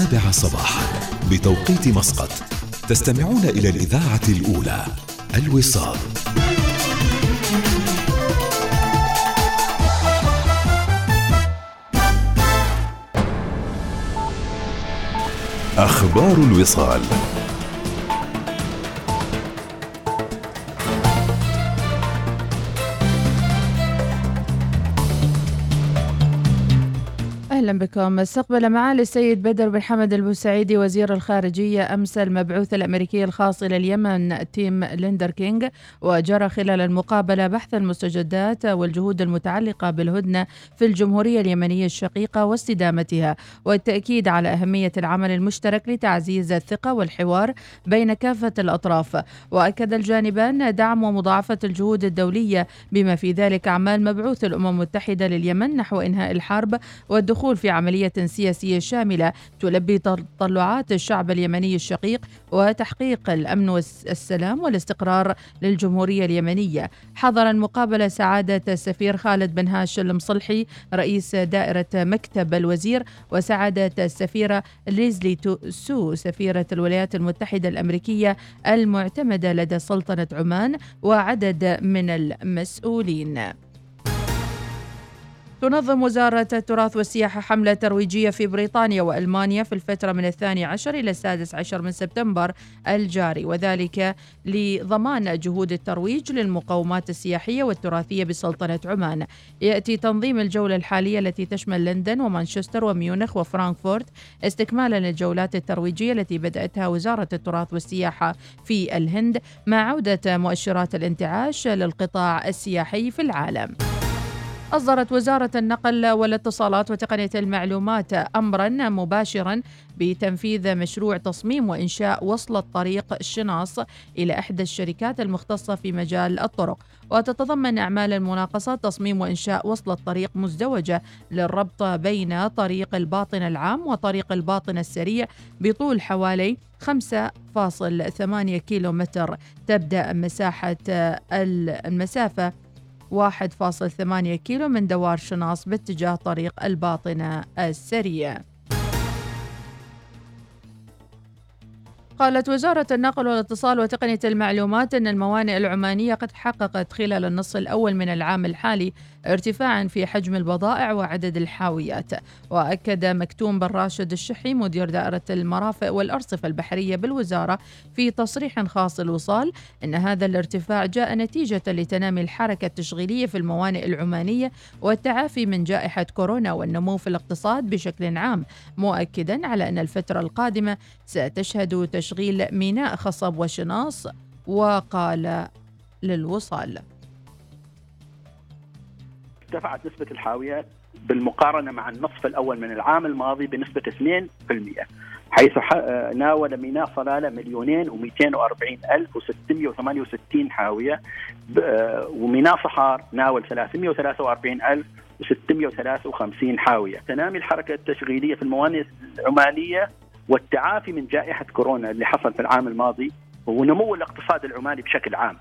السابعة صباحا بتوقيت مسقط. تستمعون إلى الإذاعة الأولى الوصال. أخبار الوصال. بكم استقبل معالي السيد بدر بن حمد البوسعيدي وزير الخارجية أمس المبعوث الأمريكي الخاص إلى اليمن تيم ليندر كينغ وجرى خلال المقابلة بحث المستجدات والجهود المتعلقة بالهدنة في الجمهورية اليمنية الشقيقة واستدامتها والتأكيد على أهمية العمل المشترك لتعزيز الثقة والحوار بين كافة الأطراف. وأكد الجانبان دعم ومضاعفة الجهود الدولية بما في ذلك أعمال مبعوث الأمم المتحدة لليمن نحو إنهاء الحرب والدخول الدخول في عملية سياسية شاملة تلبي تطلعات الشعب اليمني الشقيق وتحقيق الأمن والسلام والاستقرار للجمهورية اليمنية. حضر المقابلة سعادة السفير خالد بن هاش المصلحي رئيس دائرة مكتب الوزير وسعادة السفيرة ليزلي سو سفيرة الولايات المتحدة الأمريكية المعتمدة لدى سلطنة عمان وعدد من المسؤولين. تنظم وزارة التراث والسياحة حملة ترويجية في بريطانيا وألمانيا في الفترة من الثاني عشر إلى السادس عشر من سبتمبر الجاري وذلك لضمان جهود الترويج للمقومات السياحية والتراثية بسلطنة عمان. يأتي تنظيم الجولة الحالية التي تشمل لندن ومانشستر وميونخ وفرانكفورت استكمالا للجولات الترويجية التي بدأتها وزارة التراث والسياحة في الهند مع عودة مؤشرات الانتعاش للقطاع السياحي في العالم. أصدرت وزارة النقل والاتصالات وتقنية المعلومات أمرا مباشرا بتنفيذ مشروع تصميم وإنشاء وصل الطريق شناص إلى إحدى الشركات المختصة في مجال الطرق. وتتضمن أعمال المناقصة تصميم وإنشاء وصل الطريق مزدوجة للربط بين طريق الباطن العام وطريق الباطن السريع بطول حوالي 5.8 كيلومتر. تبدأ مساحة المسافة 1.8 كيلو من دوار شناص باتجاه طريق الباطنة السريع. قالت وزارة النقل والاتصال وتقنية المعلومات أن الموانئ العمانية قد حققت خلال النصف الأول من العام الحالي ارتفاعا في حجم البضائع وعدد الحاويات. وأكد مكتوم بن راشد الشحي مدير دائرة المرافق والأرصفة البحرية بالوزارة في تصريح خاص الوصال أن هذا الارتفاع جاء نتيجة لتنامي الحركة التشغيلية في الموانئ العمانية والتعافي من جائحة كورونا والنمو في الاقتصاد بشكل عام مؤكدا على أن الفترة القادمة ستشهد تشغيل ميناء خصب وشناص وقال للوصال. ارتفعت نسبة الحاويات بالمقارنة مع النصف الأول من العام الماضي بنسبة 2% حيث ناول ميناء صلالة مليونين و240 ألف و668 حاوية وميناء صحار ناول 343 ألف و653 حاوية. تنامي الحركة التشغيلية في الموانئ العمانية والتعافي من جائحة كورونا اللي حصل في العام الماضي ونمو الاقتصاد العماني بشكل عام.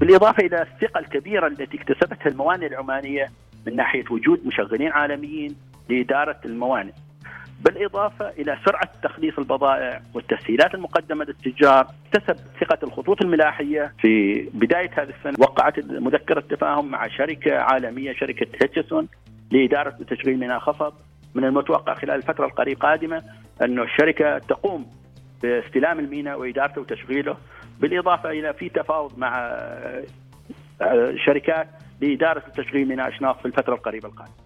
بالإضافة إلى الثقة الكبيرة التي اكتسبتها الموانئ العمانية من ناحية وجود مشغلين عالميين لإدارة الموانئ. بالإضافة إلى سرعة تخليص البضائع والتسهيلات المقدمة للتجار اكتسب ثقة الخطوط الملاحية. في بداية هذا السنة وقعت مذكرة تفاهم مع شركة عالمية شركة هيتشسون لإدارة وتشغيل ميناء خفض من المتوقع خلال الفترة القريبة القادمة أن الشركة تقوم باستلام الميناء وإدارته وتشغيله بالإضافة إلى في تفاوض مع آه، شركات لإدارة وتشغيل ميناء أشناط في الفترة القريبة القادمة.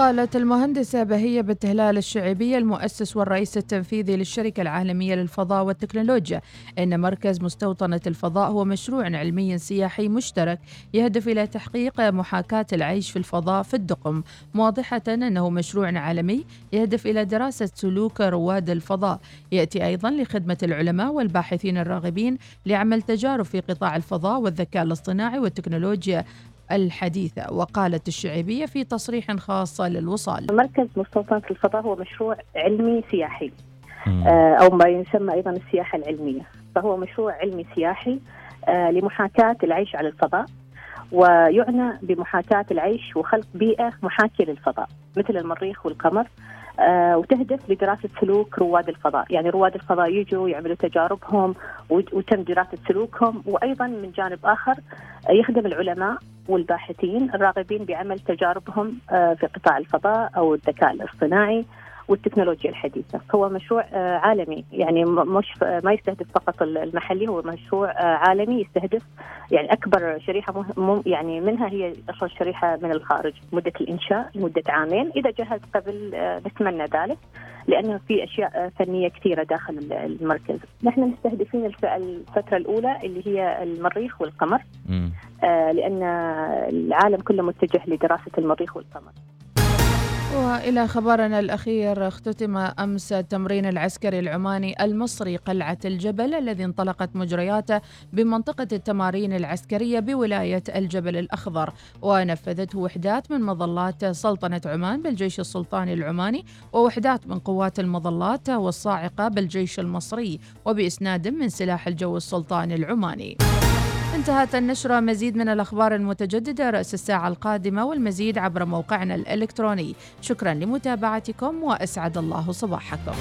قالت المهندسة بهية بالتهلال الشعيبية المؤسس والرئيس التنفيذي للشركة العالمية للفضاء والتكنولوجيا إن مركز مستوطنة الفضاء هو مشروع علمي سياحي مشترك يهدف إلى تحقيق محاكاة العيش في الفضاء في الدقم. موضحة أنه مشروع عالمي يهدف إلى دراسة سلوك رواد الفضاء. يأتي أيضا لخدمة العلماء والباحثين الراغبين لعمل تجارب في قطاع الفضاء والذكاء الاصطناعي والتكنولوجيا. الحديثة وقالت الشعيبية في تصريح خاص للوصال. مركز مستوطنة الفضاء هو مشروع علمي سياحي. آه، أو ما يسمى أيضا السياحة العلمية. فهو مشروع علمي سياحي آه، لمحاكاة العيش على الفضاء ويعنى بمحاكاة العيش وخلق بيئة محاكية للفضاء مثل المريخ والقمر. آه، وتهدف لدراسة سلوك رواد الفضاء. يعني رواد الفضاء يجوا يعملوا تجاربهم وتم دراسة سلوكهم. وأيضا من جانب آخر يخدم العلماء والباحثين الراغبين بعمل تجاربهم آه، في قطاع الفضاء أو الذكاء الاصطناعي. والتكنولوجيا الحديثة. هو مشروع آه، عالمي. يعني مش ما يستهدف فقط المحلي هو مشروع آه، عالمي يستهدف يعني أكبر شريحة مهم يعني منها هي أصلا شريحة من الخارج. مدة الإنشاء لمدة عامين. إذا جهز قبل آه، نتمنى ذلك لأنه في أشياء فنية كثيرة داخل المركز. نحن مستهدفين الفئة الفترة الأولى اللي هي المريخ والقمر. لأن العالم كله متجه لدراسة المريخ والقمر. وإلى خبرنا الأخير اختتم أمس التمرين العسكري العماني المصري قلعة الجبل الذي انطلقت مجرياته بمنطقة التمارين العسكرية بولاية الجبل الأخضر ونفذته وحدات من مظلات سلطنة عمان بالجيش السلطاني العماني ووحدات من قوات المظلات والصاعقة بالجيش المصري وبإسناد من سلاح الجو السلطاني العماني. انتهت النشرة. مزيد من الأخبار المتجددة رأس الساعة القادمة والمزيد عبر موقعنا الإلكتروني. شكرا لمتابعتكم وأسعد الله صباحكم.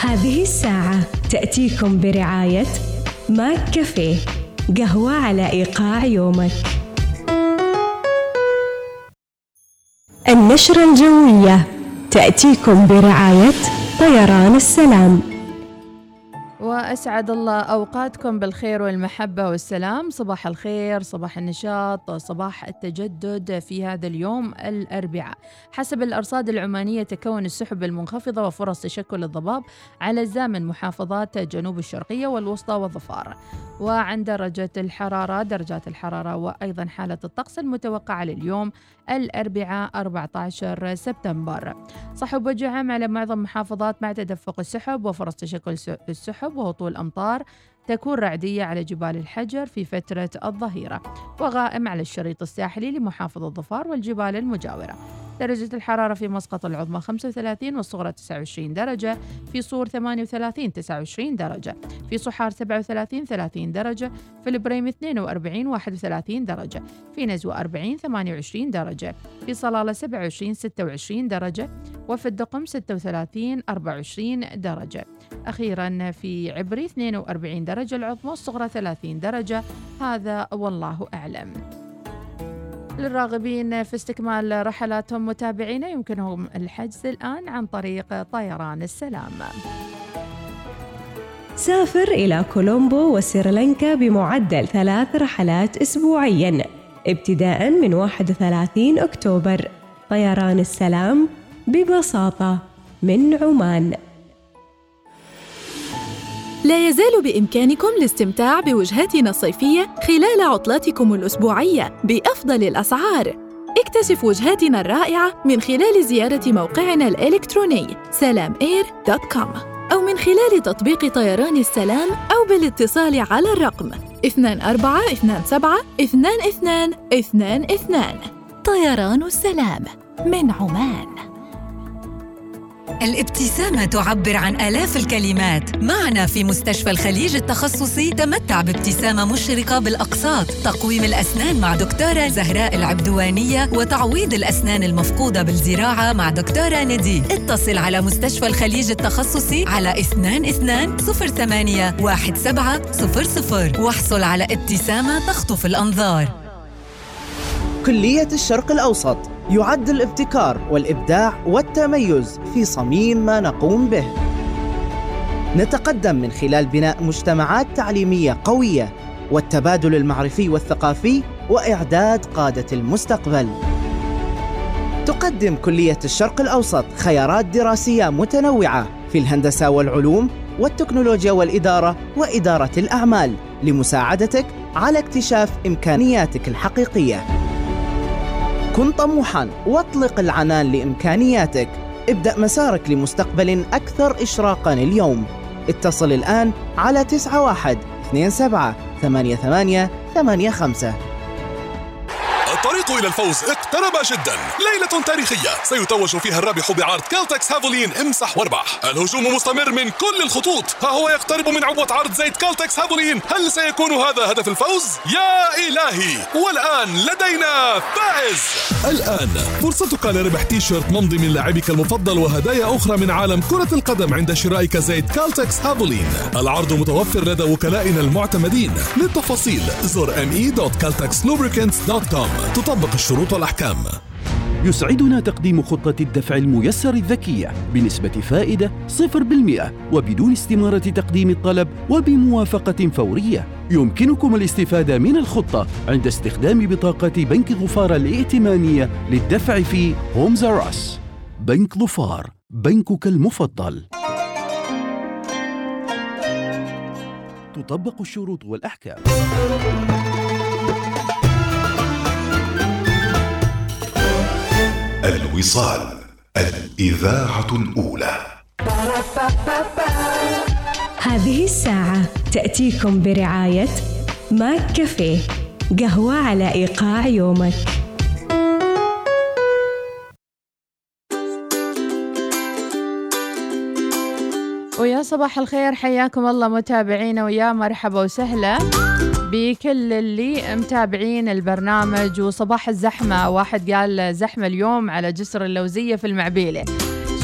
هذه الساعة تأتيكم برعاية ماك كافيه. قهوة على إيقاع يومك. النشرة الجوية تأتيكم برعاية طيران السلام. وأسعد الله أوقاتكم بالخير والمحبة والسلام. صباح الخير صباح النشاط صباح التجدد في هذا اليوم الأربعاء. حسب الأرصاد العمانية تكون السحب المنخفضة وفرص تشكل الضباب على الزامن محافظات جنوب الشرقية والوسطى والظفار. وعن درجة الحرارة درجات الحرارة وأيضا حالة الطقس المتوقعة لليوم الأربعاء 14 سبتمبر. صحب وجه على معظم محافظات مع تدفق السحب وفرص تشكل السحب وهطول أمطار تكون رعدية على جبال الحجر في فترة الظهيرة وغائم على الشريط الساحلي لمحافظة الظفار والجبال المجاورة. درجة الحرارة في مسقط العظمى 35 والصغرى 29 درجة. في صور 38 29 درجة. في صحار 37 30 درجة. في البريم 42 31 درجة. في نزوة 40 28 درجة. في صلالة 27 26 درجة. وفي الدقم 36 24 درجة. أخيرا في عبري 42 درجة. العظمى والصغرى 30 درجة. هذا والله أعلم. للراغبين في استكمال رحلاتهم متابعينا يمكنهم الحجز الآن عن طريق طيران السلام. سافر إلى كولومبو وسريلانكا بمعدل ثلاث رحلات أسبوعياً ابتداء من 31 أكتوبر. طيران السلام ببساطة من عمان. لا يزال بإمكانكم الاستمتاع بوجهاتنا الصيفية خلال عطلتكم الأسبوعية بأفضل الأسعار. اكتشف وجهاتنا الرائعة من خلال زيارة موقعنا الإلكتروني سلاماير.com أو من خلال تطبيق طيران السلام أو بالاتصال على الرقم 2427 2222 طيران السلام من عمان الابتسامة تعبر عن آلاف الكلمات. معنا في مستشفى الخليج التخصصي تمتع بابتسامة مشرقة بالأقساط. تقويم الأسنان مع دكتورة زهراء العبدوانية وتعويض الأسنان المفقودة بالزراعة مع دكتورة ندي اتصل على مستشفى الخليج التخصصي على 22 08 1700 واحصل على ابتسامة تخطف الأنظار. كلية الشرق الأوسط. يعد الابتكار والإبداع والتميز في صميم ما نقوم به. نتقدم من خلال بناء مجتمعات تعليمية قوية والتبادل المعرفي والثقافي وإعداد قادة المستقبل. تقدم كلية الشرق الأوسط خيارات دراسية متنوعة في الهندسة والعلوم والتكنولوجيا والإدارة وإدارة الأعمال لمساعدتك على اكتشاف إمكانياتك الحقيقية. كن طموحا. واطلق العنان لإمكانياتك. ابدأ مسارك لمستقبل أكثر إشراقا اليوم. اتصل الآن على 91 27 88 85 الطريق إلى الفوز. اقترب جدا. ليلة تاريخية. سيتوج فيها الرابح بعرض كالتكس هافولين امسح واربح الهجوم مستمر من كل الخطوط. ها هو يقترب من عبوة عرض زيت كالتكس هافولين. هل سيكون هذا هدف الفوز؟ يا إلهي! والآن لدينا فائز! الآن فرصتك لربح تي شيرت ممضي من لاعبك المفضل وهدايا أخرى من عالم كرة القدم عند شرائك زيت كالتكس هافولين. العرض متوفر لدى وكلائنا المعتمدين. للتفاصيل زر me.caltexlubricants.com تطبق الشروط والأحكام يسعدنا تقديم خطة الدفع الميسر الذكية بنسبة فائدة 0% وبدون استمارة تقديم الطلب وبموافقة فورية. يمكنكم الاستفادة من الخطة عند استخدام بطاقة بنك ظفار الائتمانية للدفع في هومز راس. بنك ظفار، بنكك المفضل. تطبق الشروط والأحكام. الوصال الإذاعة الأولى. هذه الساعة تأتيكم برعاية ماك كافيه قهوة على إيقاع يومك. ويا صباح الخير حياكم الله متابعينا ويا مرحبا وسهلا. بكل اللي متابعين البرنامج وصباح الزحمة. واحد قال زحمة اليوم على جسر اللوزية في المعبيلة.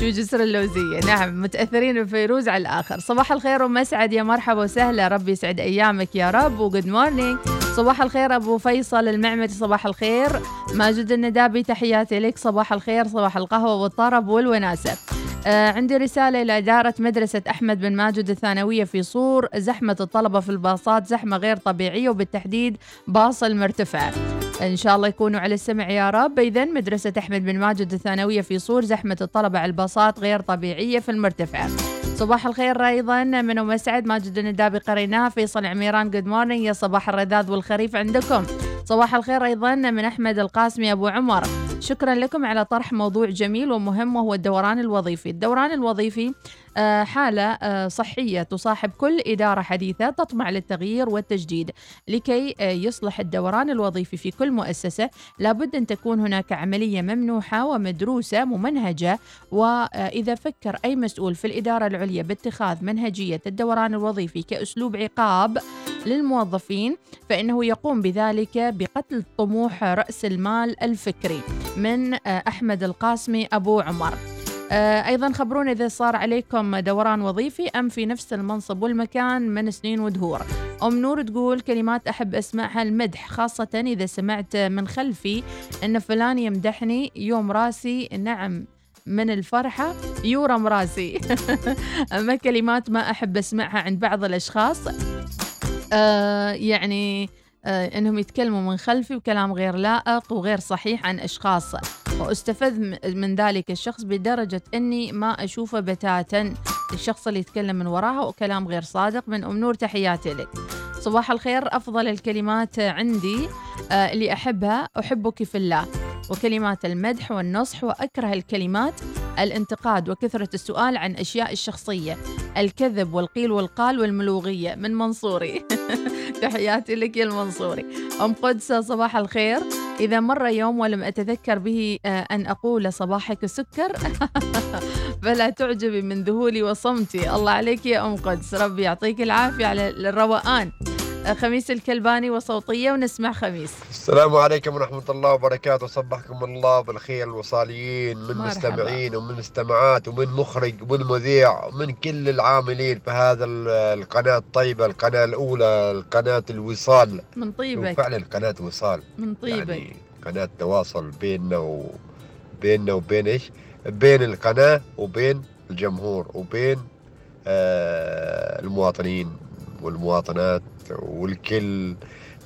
شو جسر اللوزية؟ نعم متأثرين بفيروز على الآخر. صباح الخير ومسعد يا مرحبا وسهلا. ربي يسعد أيامك يا رب. وجود مورنينج صباح الخير أبو فيصل المعمري صباح الخير. ماجد الندابي تحياتي لك. صباح الخير صباح القهوة والطرب والوناسة. آه عندي رسالة إلى إدارة مدرسة أحمد بن ماجد الثانوية في صور زحمة الطلبة في الباصات زحمة غير طبيعية وبالتحديد باص المرتفع. إن شاء الله يكونوا على السمع يا رب. إذا مدرسة أحمد بن ماجد الثانوية في صور زحمة الطلبة على الباصات غير طبيعية في المرتفع. صباح الخير أيضا من ومسعد ماجد الندابي قريناه فيصل عميران good morning يا صباح الرذاذ والخريف عندكم. صباح الخير أيضا من أحمد القاسمي أبو عمر. شكرا لكم على طرح موضوع جميل ومهم وهو الدوران الوظيفي. الدوران الوظيفي حالة آه، صحية تصاحب كل إدارة حديثة تطمع للتغيير والتجديد لكي آه، يصلح الدوران الوظيفي في كل مؤسسة. لابد أن تكون هناك عملية ممنوحة ومدروسة ممنهجة وإذا فكر أي مسؤول في الإدارة العليا باتخاذ منهجية الدوران الوظيفي كأسلوب عقاب للموظفين فإنه يقوم بذلك بقتل طموح رأس المال الفكري من أحمد القاسمي أبو عمر. آه، أيضا خبرونا إذا صار عليكم دوران وظيفي أم في نفس المنصب والمكان من سنين ودهور. أم نور تقول كلمات أحب أسمعها المدح خاصة إذا سمعت من خلفي أن فلان يمدحني يوم راسي نعم من الفرحة يورم راسي. أما كلمات ما أحب أسمعها عند بعض الأشخاص آه يعني آه إنهم يتكلموا من خلفي وكلام غير لائق وغير صحيح عن أشخاص. واستفز من ذلك الشخص بدرجة أني ما أشوفه بتاتا. الشخص اللي يتكلم من وراها وكلام غير صادق. من أم نور تحياتي لك. صباح الخير أفضل الكلمات عندي آه اللي أحبها أحبك في الله. وكلمات المدح والنصح وأكره الكلمات الانتقاد وكثرة السؤال عن أشياء الشخصية الكذب والقيل والقال والملوغية من منصوري. تحياتي لك يا المنصوري. أم قدس صباح الخير. إذا مر يوم ولم أتذكر به أن أقول صباحك سكر فلا تعجبي من ذهولي وصمتي. الله عليك يا أم قدس. ربي يعطيك العافية على الروقان. خميس الكلباني وصوتية ونسمع خميس. السلام عليكم ورحمة الله وبركاته. صبحكم الله بالخير الوصاليين من مرحبا. مستمعين ومن مستمعات ومن مخرج ومن مذيع ومن كل العاملين في هذا القناة الطيبة القناة الأولى القناة الوصال. من طيبك. فعلا قناة وصال. من طيبك. يعني قناة تواصل بيننا وبيننا وبين إيش؟ بين القناة وبين الجمهور وبين آه المواطنين والمواطنات. والكل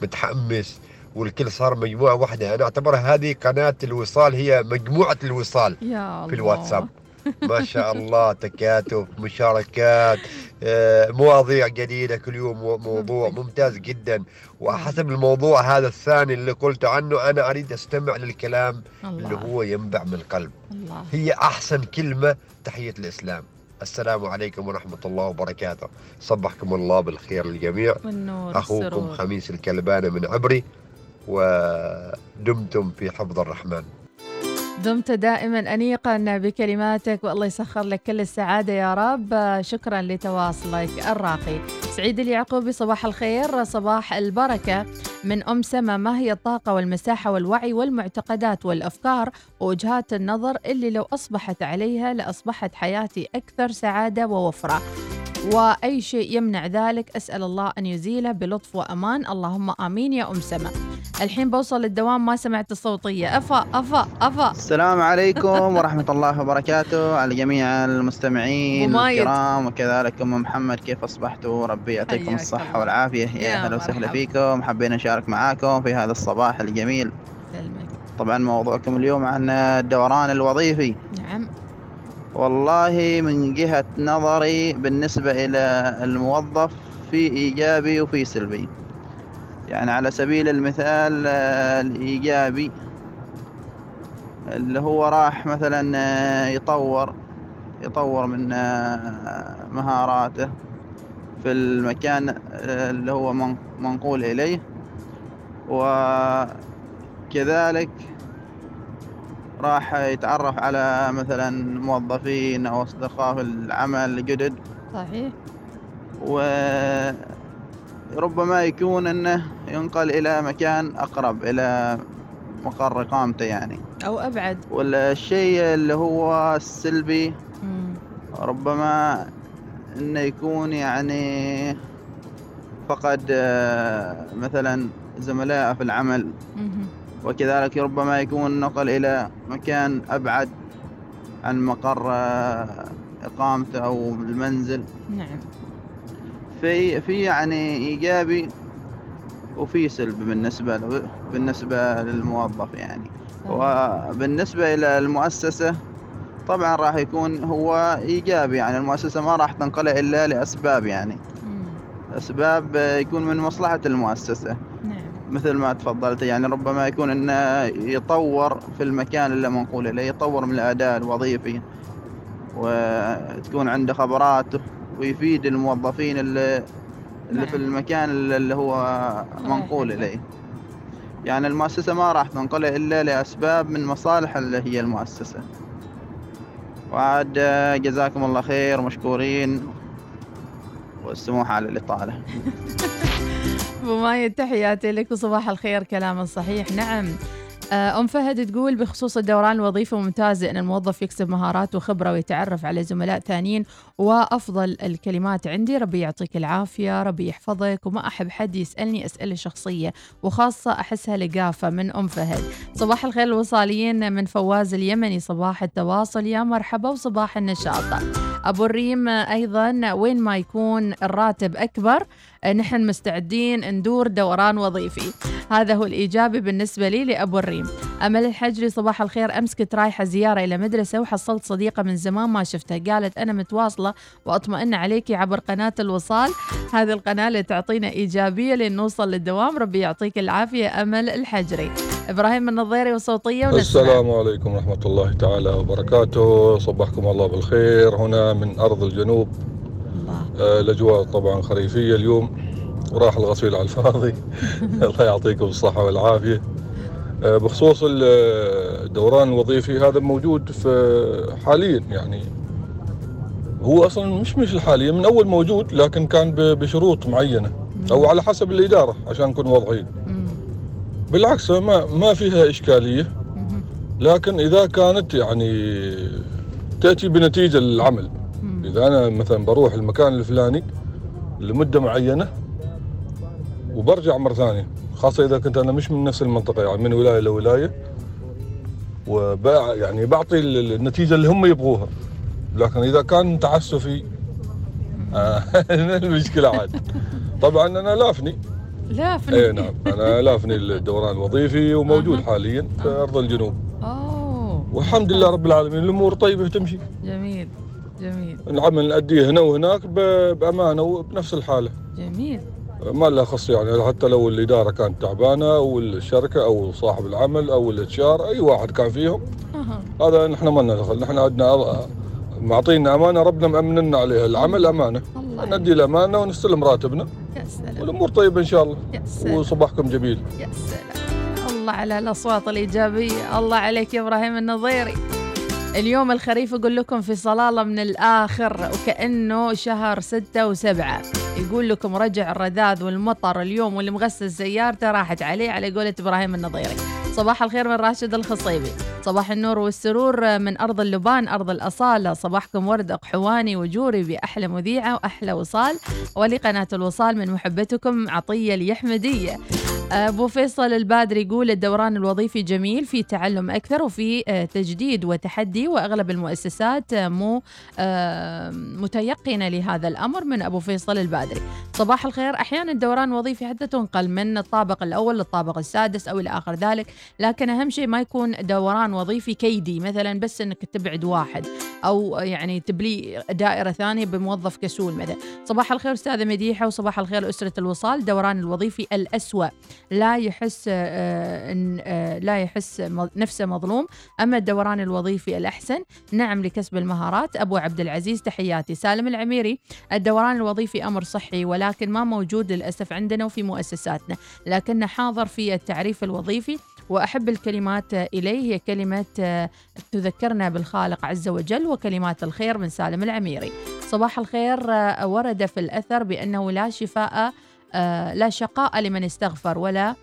متحمس والكل صار مجموعة واحدة أنا أعتبرها هذه قناة الوصال هي مجموعة الوصال يا الله. في الواتساب ما شاء الله تكاتف مشاركات آه، مواضيع جديدة كل يوم موضوع ممتاز جدا وحسب الموضوع هذا الثاني اللي قلت عنه أنا أريد أستمع للكلام الله. اللي هو ينبع من القلب الله. هي أحسن كلمة تحية الإسلام السلام عليكم ورحمة الله وبركاته. صبحكم الله بالخير للجميع. والنور أخوكم السرور. خميس الكلبانة من عبري و دمتم في حفظ الرحمن. دمت دائما أنيقا بكلماتك والله يسخر لك كل السعادة يا رب. شكرا لتواصلك الراقي. سعيد اليعقوبي صباح الخير صباح البركة. من أم سما ما هي الطاقة والمساحة والوعي والمعتقدات والأفكار ووجهات النظر اللي لو أصبحت عليها لأصبحت حياتي أكثر سعادة ووفرة؟ وأي شيء يمنع ذلك أسأل الله أن يزيله بلطف وأمان. اللهم آمين يا أم سما الحين بوصل للدوام ما سمعت الصوتية. أفا أفا أفا. السلام عليكم ورحمة الله وبركاته على جميع المستمعين. الكرام وكذلك أم محمد كيف أصبحتوا؟ ربي يعطيكم الصحة الله. والعافية. يا أهلا وسهلا. فيكم. حابين نشارك معاكم في هذا الصباح الجميل. سلمك طبعا موضوعكم اليوم عن الدوران الوظيفي. نعم. والله من جهة نظري بالنسبة إلى الموظف في إيجابي وفي سلبي. يعني على سبيل المثال آه، الإيجابي اللي هو راح مثلا آه، يطور يطور من آه، مهاراته في المكان اللي هو من- منقول إليه. وكذلك راح يتعرف على مثلا موظفين أو أصدقاء في العمل جدد. صحيح. وربما يكون أنه ينقل إلى مكان أقرب إلى مقر إقامته يعني. أو أبعد. والشيء اللي هو السلبي مم. ربما إنه يكون يعني فقد آه، مثلا زملائه في العمل. مهم. وكذلك ربما يكون نقل إلى مكان أبعد عن مقر إقامته أو المنزل. نعم. في في يعني إيجابي وفي سلبي بالنسبة له بالنسبة للموظف يعني. وبالنسبة إلى المؤسسة طبعا راح يكون هو إيجابي يعني المؤسسة ما راح تنقله إلا لأسباب يعني. أسباب آه، يكون من مصلحة المؤسسة. نعم مثل ما تفضلت يعني ربما يكون إنه يطور في المكان اللي منقول اليه يطور من الأداء الوظيفي وتكون عنده خبرات ويفيد الموظفين اللي اللي في المكان اللي هو منقول اليه يعني المؤسسة ما راح تنقله إلا لأسباب من مصالح اللي هي المؤسسة. وعاد جزاكم الله خير مشكورين والسموح على الإطالة أبو مايد تحياتي لك وصباح الخير كلام صحيح. نعم. آه، أم فهد تقول بخصوص الدوران الوظيفي ممتازة أن الموظف يكسب مهارات وخبرة ويتعرف على زملاء ثانيين وأفضل الكلمات عندي. ربي يعطيك العافية ربي يحفظك وما أحب حد يسألني أسئلة شخصية وخاصة أحسها لقافة من أم فهد. صباح الخير الوصاليين من فواز اليمني صباح التواصل يا مرحبا وصباح النشاط. أبو الريم أيضا وين ما يكون الراتب أكبر نحن مستعدين ندور دوران وظيفي. هذا هو الإيجابي بالنسبة لي لأبو الريم. أمل الحجري صباح الخير أمس كنت رايحة زيارة إلى مدرسة وحصلت صديقة من زمان ما شفتها. قالت أنا متواصلة وأطمئن عليكي عبر قناة الوصال. هذه القناة اللي تعطينا إيجابية لين نوصل للدوام. ربي يعطيك العافية أمل الحجري إبراهيم النظيري وصوتية ونسمع. السلام عليكم ورحمة الله تعالى وبركاته. صبحكم الله بالخير. هنا من أرض الجنوب. آه، الأجواء طبعا خريفية اليوم. وراح الغسيل على الفاضي. الله يعطيكم الصحة والعافية. آه، بخصوص ال- الدوران الوظيفي هذا موجود في حاليا يعني هو أصلا مش مش حاليا من أول موجود لكن كان بشروط معينة أو على حسب الإدارة عشان نكون واضحين. بالعكس ما ما فيها إشكالية. لكن إذا كانت يعني تأتي بنتيجة للعمل إذا أنا مثلا بروح المكان الفلاني لمدة معينة وبرجع مرة ثانية خاصة إذا كنت أنا مش من نفس المنطقة يعني من ولاية لولاية وبع يعني بعطي ال- النتيجة اللي هم يبغوها. لكن إذا كان تعسفي آه، المشكلة عاد. طبعا أنا لافني. لا في اي نعم. أنا لافني الدوران الوظيفي وموجود حاليا في أرض الجنوب. أوه. والحمد لله رب العالمين الأمور طيبة تمشي. جميل جميل. العمل نأديه هنا وهناك بأمانة وبنفس الحالة. جميل. ما لها خص يعني حتى لو الإدارة كانت تعبانة أو الشركة أو صاحب العمل أو الاتش أي واحد كان فيهم أها. هذا نحن ما لنا دخل. نحن عندنا معطينا أمانة ربنا مأمننا عليها. العمل أمانة. ندي الأمانة ونستلم راتبنا. يا سلام. والأمور طيبة إن شاء الله. يا سلام. وصباحكم جميل. يا سلام. الله على الأصوات الإيجابية. الله عليك يا إبراهيم النظيري. اليوم الخريف يقول لكم في صلالة من الآخر وكأنه شهر ستة وسبعة. يقول لكم رجع الرذاذ والمطر اليوم واللي مغسل سيارته راحت عليه على قولة إبراهيم النظيري. صباح الخير من راشد الخصيبي. صباح النور والسرور من أرض اللبان أرض الأصالة. صباحكم ورد أقحواني وجوري بأحلى مذيعة وأحلى وصال. ولقناة الوصال من محبتكم عطية اليحمدية. أبو فيصل البادري يقول الدوران الوظيفي جميل في تعلم أكثر وفي آه، تجديد وتحدي. وأغلب المؤسسات مو آه، متيقنة لهذا الأمر من أبو فيصل البادري. صباح الخير. أحيانا الدوران الوظيفي حتى تنقل من الطابق الأول للطابق السادس أو إلى آخر ذلك. لكن أهم شيء ما يكون دوران وظيفي كيدي مثلا بس أنك تبعد واحد أو يعني تبلي دائرة ثانية بموظف كسول مثلا. صباح الخير أستاذة مديحة وصباح الخير أسرة الوصال. دوران الوظيفي الأسوأ. لا يحس آه، آه، لا يحس نفسه مظلوم. أما الدوران الوظيفي الأحسن نعم لكسب المهارات. أبو عبد العزيز تحياتي. سالم العميري الدوران الوظيفي أمر صحي ولكن ما موجود للأسف عندنا وفي مؤسساتنا لكنه حاضر في التعريف الوظيفي. وأحب الكلمات إليه هي كلمة آه، تذكرنا بالخالق عز وجل وكلمات الخير من سالم العميري. صباح الخير آه، ورد في الأثر بأنه لا شفاء آه، لا شقاء لمن استغفر ولا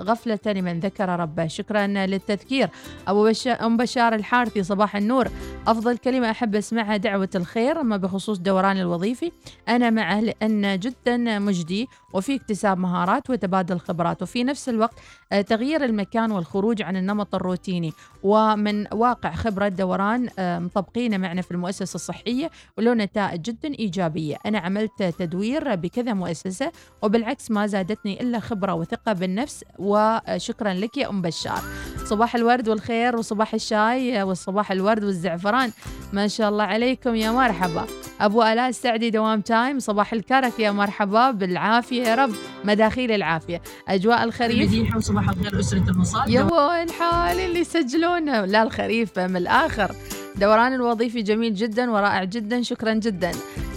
غفلة لمن ذكر ربه. شكرا للتذكير. أبو بشار أم بشار الحارثي صباح النور. أفضل كلمة أحب أسمعها دعوة الخير أما بخصوص دوران الوظيفي. أنا معه لأن جدا مجدي وفي اكتساب مهارات وتبادل خبرات. وفي نفس الوقت آه، تغيير المكان والخروج عن النمط الروتيني. ومن واقع خبرة دوران آه، مطبقينه معنا في المؤسسة الصحية وله نتائج جدا إيجابية. أنا عملت تدوير بكذا مؤسسة وبالعكس ما زادتني إلا خبرة وثقة بالنفس. وشكرا لك يا أم بشار. صباح الورد والخير وصباح الشاي والصباح الورد والزعفران. ما شاء الله عليكم يا مرحبا. أبو آلاء السعدي دوام تايم. صباح الكرك يا مرحبا. بالعافية. يا رب مداخيل العافية. أجواء الخريف. مديحة وصباح الخير أسرة المصاد يا وين حال اللي يسجلونه. لا الخريف من الآخر. دوران الوظيفي جميل جدا ورائع جدا شكرا جدا.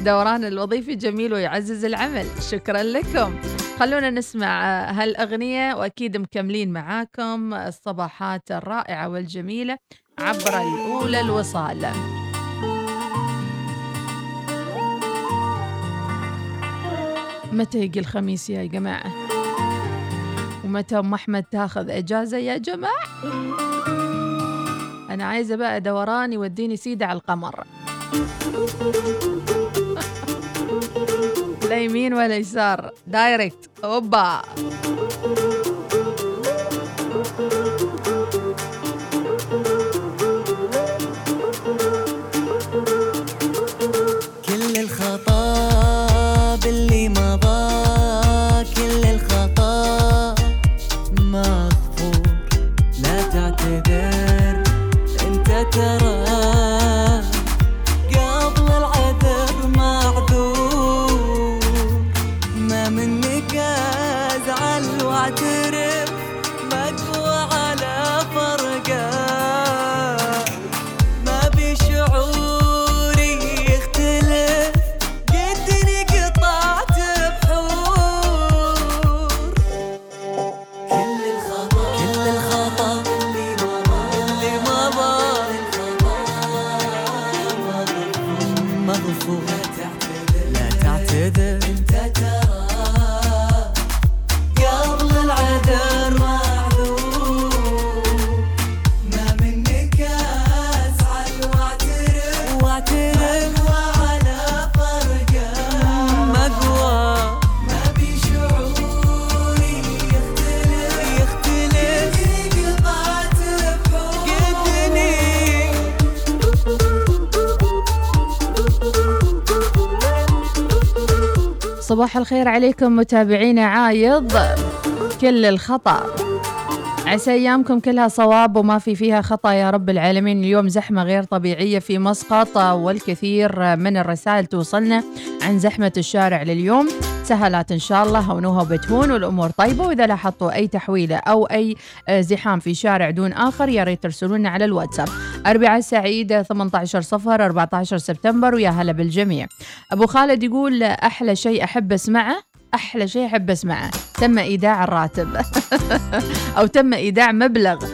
دوران الوظيفي جميل ويعزز العمل. شكرا لكم. خلونا نسمع آه، هالأغنية وأكيد مكملين معاكم الصباحات الرائعة والجميلة عبر الأولى الوصال. متى يجي الخميس يا جماعة؟ ومتى أم أحمد تاخذ إجازة يا جماعة؟ أنا عايزة بقى دوران يوديني سيدة على القمر. لا يمين ولا يسار. دايركت أوبا. صباح الخير عليكم متابعينا عايض. كل الخطأ. عسى أيامكم كلها صواب وما في فيها خطأ يا رب العالمين. اليوم زحمة غير طبيعية في مسقط والكثير من الرسائل توصلنا عن زحمة الشارع لليوم. سهلات إن شاء الله هونوها وبتهون والأمور طيبة. وإذا لاحظتوا أي تحويلة أو أي زحام في شارع دون آخر يا ريت ترسلونا على الواتساب. أربعاء سعيد 18 صفر 14 سبتمبر ويا هلا بالجميع. أبو خالد يقول أحلى شيء أحب أسمعه أحلى شيء أحب أسمعه. تم إيداع الراتب. أو تم إيداع مبلغ.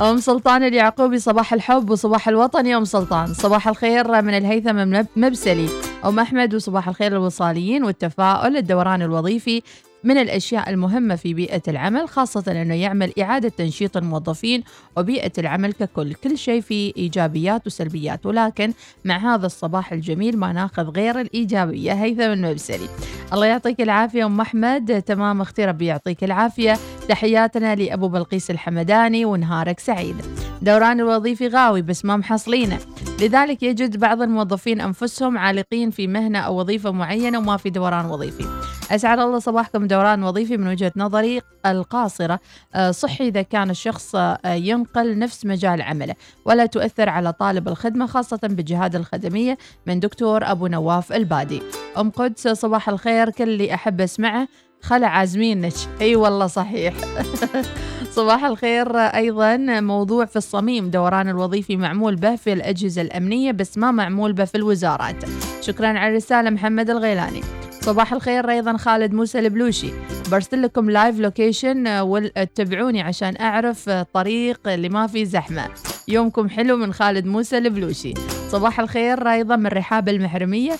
أم سلطان اليعقوبي صباح الحب وصباح الوطن يا أم سلطان. صباح الخير من الهيثم مبسلي. أم أحمد وصباح الخير الوصاليين والتفاؤل الدوران الوظيفي. من الأشياء المهمة في بيئة العمل خاصة أنه يعمل إعادة تنشيط الموظفين وبيئة العمل ككل. كل شيء فيه إيجابيات وسلبيات ولكن مع هذا الصباح الجميل ما ناخذ غير الإيجابية. هيثم المبسلي الله يعطيك العافية أم أحمد. تمام أختي ربي يعطيك العافية. تحياتنا لأبو بلقيس الحمداني ونهارك سعيد. دوران الوظيفي غاوي بس ما محصلينه. لذلك يجد بعض الموظفين أنفسهم عالقين في مهنة أو وظيفة معينة وما في دوران وظيفي. أسعد الله صباحكم. دوران وظيفي من وجهة نظري القاصرة آه، صحي إذا كان الشخص آه، ينقل نفس مجال عمله ولا تؤثر على طالب الخدمة خاصة بالجهات الخدمية من دكتور أبو نواف البادي. أم قدس صباح الخير كل اللي أحب أسمعه. خلع عازمينك. أي والله صحيح. صباح الخير أيضا. موضوع في الصميم. دوران الوظيفي معمول به في الأجهزة الأمنية بس ما معمول به في الوزارات. شكرا على الرسالة محمد الغيلاني. صباح الخير أيضا خالد موسى البلوشي. برسل لكم live location وتابعوني عشان أعرف آه، طريق اللي ما فيه زحمة. يومكم حلو من خالد موسى البلوشي. صباح الخير أيضا من رحاب المحرمية.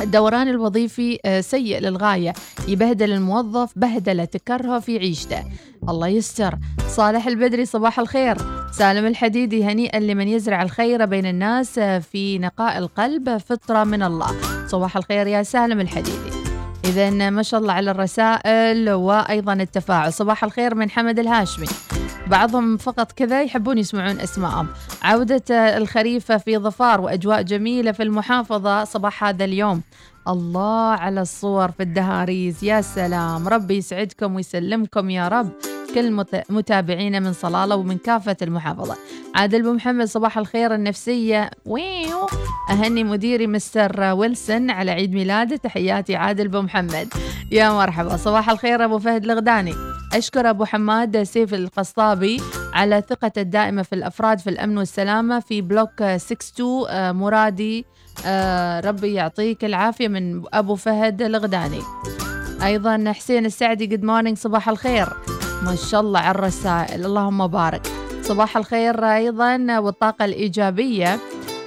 الدوران الوظيفي آه، سيء للغاية يبهدل الموظف بهدلة تكرهه في عيشته. الله يستر. صالح البدري صباح الخير. سالم الحديدي هنيئا لمن يزرع الخير بين الناس آه، في نقاء القلب فطرة من الله. صباح الخير يا سالم الحديدي. إذا ما شاء الله على الرسائل وأيضا التفاعل. صباح الخير من حمد الهاشمي. بعضهم فقط كذا يحبون يسمعون اسمائهم عودة الخريف في ظفار وأجواء جميلة في المحافظة. صباح هذا اليوم. الله على الصور في الدهاريز. يا سلام. ربي يسعدكم ويسلمكم يا رب. كل مت- متابعينا من صلالة ومن كافة المحافظة. عادل بن محمد صباح الخير النفسية. ويو. أهني مديري مستر ويلسون على عيد ميلاده. تحياتي عادل بن محمد. يا مرحبا. صباح الخير أبو فهد الغداني. أشكر أبو حماد سيف القصطابي على ثقته الدائمة في الأفراد في الأمن والسلامة في block 62 آه، مرادي آه، ربي يعطيك العافية من أبو فهد الغداني. أيضا حسين السعدي good morning صباح الخير. ما شاء الله على الرسائل اللهم بارك. صباح الخير أيضا والطاقة الإيجابية.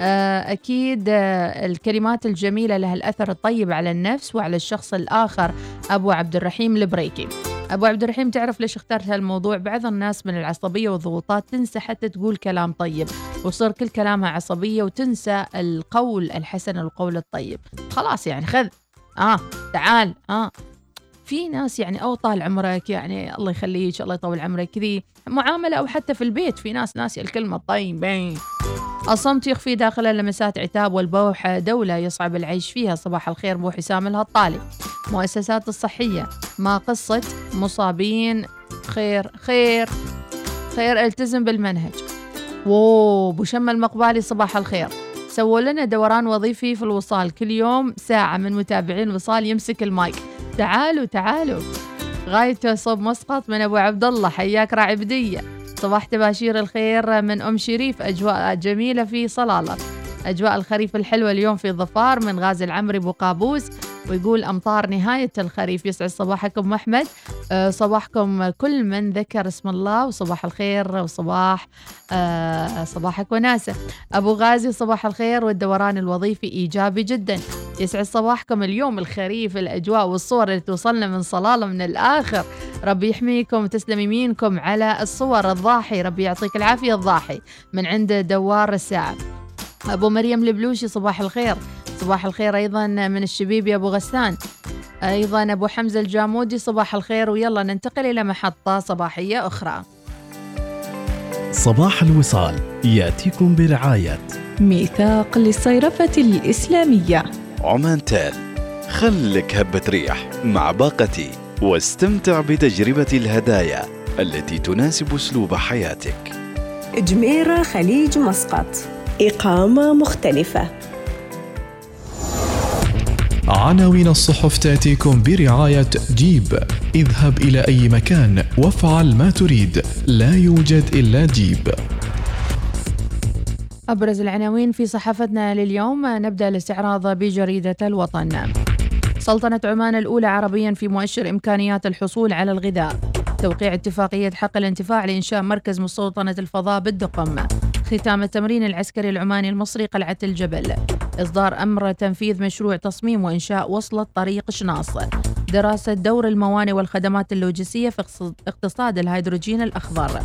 آه، أكيد آه، الكلمات الجميلة لها الأثر الطيب على النفس وعلى الشخص الآخر أبو عبد الرحيم البريكي. أبو عبد الرحيم تعرف ليش اخترت هالموضوع؟ بعض الناس من العصبية والضغوطات تنسى حتى تقول كلام طيب وصار كل كلامها عصبية وتنسى القول الحسن والقول الطيب. خلاص يعني خذ. آه تعال. آه. في ناس يعني أو طال عمرك يعني الله يخليك الله يطول عمرك كذي معاملة أو حتى في البيت في ناس ناسي الكلمة طيبين الصمت يخفي داخل لمسات عتاب والبوح دولة يصعب العيش فيها صباح الخير بو حسام الهطالي. مؤسسات الصحية. ما قصة مصابين. خير خير خير التزم بالمنهج. ووو بو شم المقبالي صباح الخير. سووا لنا دوران وظيفي في الوصال كل يوم ساعة من متابعين الوصال يمسك المايك. تعالوا تعالوا. غايته صوب مسقط من أبو عبد الله. حياك راعي بدية. صباح تباشير الخير من أم شريف. أجواء جميلة في صلالة. أجواء الخريف الحلوة اليوم في ظفار من غازي العمري ابو قابوس ويقول أمطار نهاية الخريف. يسعد صباحكم أحمد. أه صباحكم كل من ذكر اسم الله وصباح الخير وصباح أه صباحك وناسة. أبو غازي صباح الخير والدوران الوظيفي إيجابي جدا. يسعد صباحكم اليوم الخريف الأجواء والصور اللي توصلنا من صلالة من الآخر. ربي يحميكم وتسلم يمينكم على الصور الضاحي. ربي يعطيك العافية الضاحي من عند دوار الساعة. أبو مريم البلوشي صباح الخير. صباح الخير أيضا من الشبيبي أبو غسان. أيضا أبو حمزة الجامودي صباح الخير ويلا ننتقل إلى محطة صباحية أخرى. صباح الوصال يأتيكم برعاية. ميثاق للصيرفة الإسلامية. عمان تال خلك هبة ريح مع باقتي واستمتع بتجربة الهدايا التي تناسب أسلوب حياتك. جميرة خليج مسقط. إقامة مختلفة. عناوين الصحف تأتيكم برعاية جيب. اذهب إلى أي مكان وافعل ما تريد. لا يوجد إلا جيب. أبرز العناوين في صحافتنا لليوم نبدأ الاستعراض بجريدة الوطن. سلطنة عمان الأولى عربيا في مؤشر إمكانيات الحصول على الغذاء. توقيع اتفاقية حق الانتفاع لإنشاء مركز مستوطنة الفضاء بالدقم. ختام التمرين العسكري العماني المصري قلعة الجبل. إصدار أمر تنفيذ مشروع تصميم وإنشاء وصلة طريق شناص. دراسة دور الموانئ والخدمات اللوجستية في اقتصاد الهيدروجين الأخضر.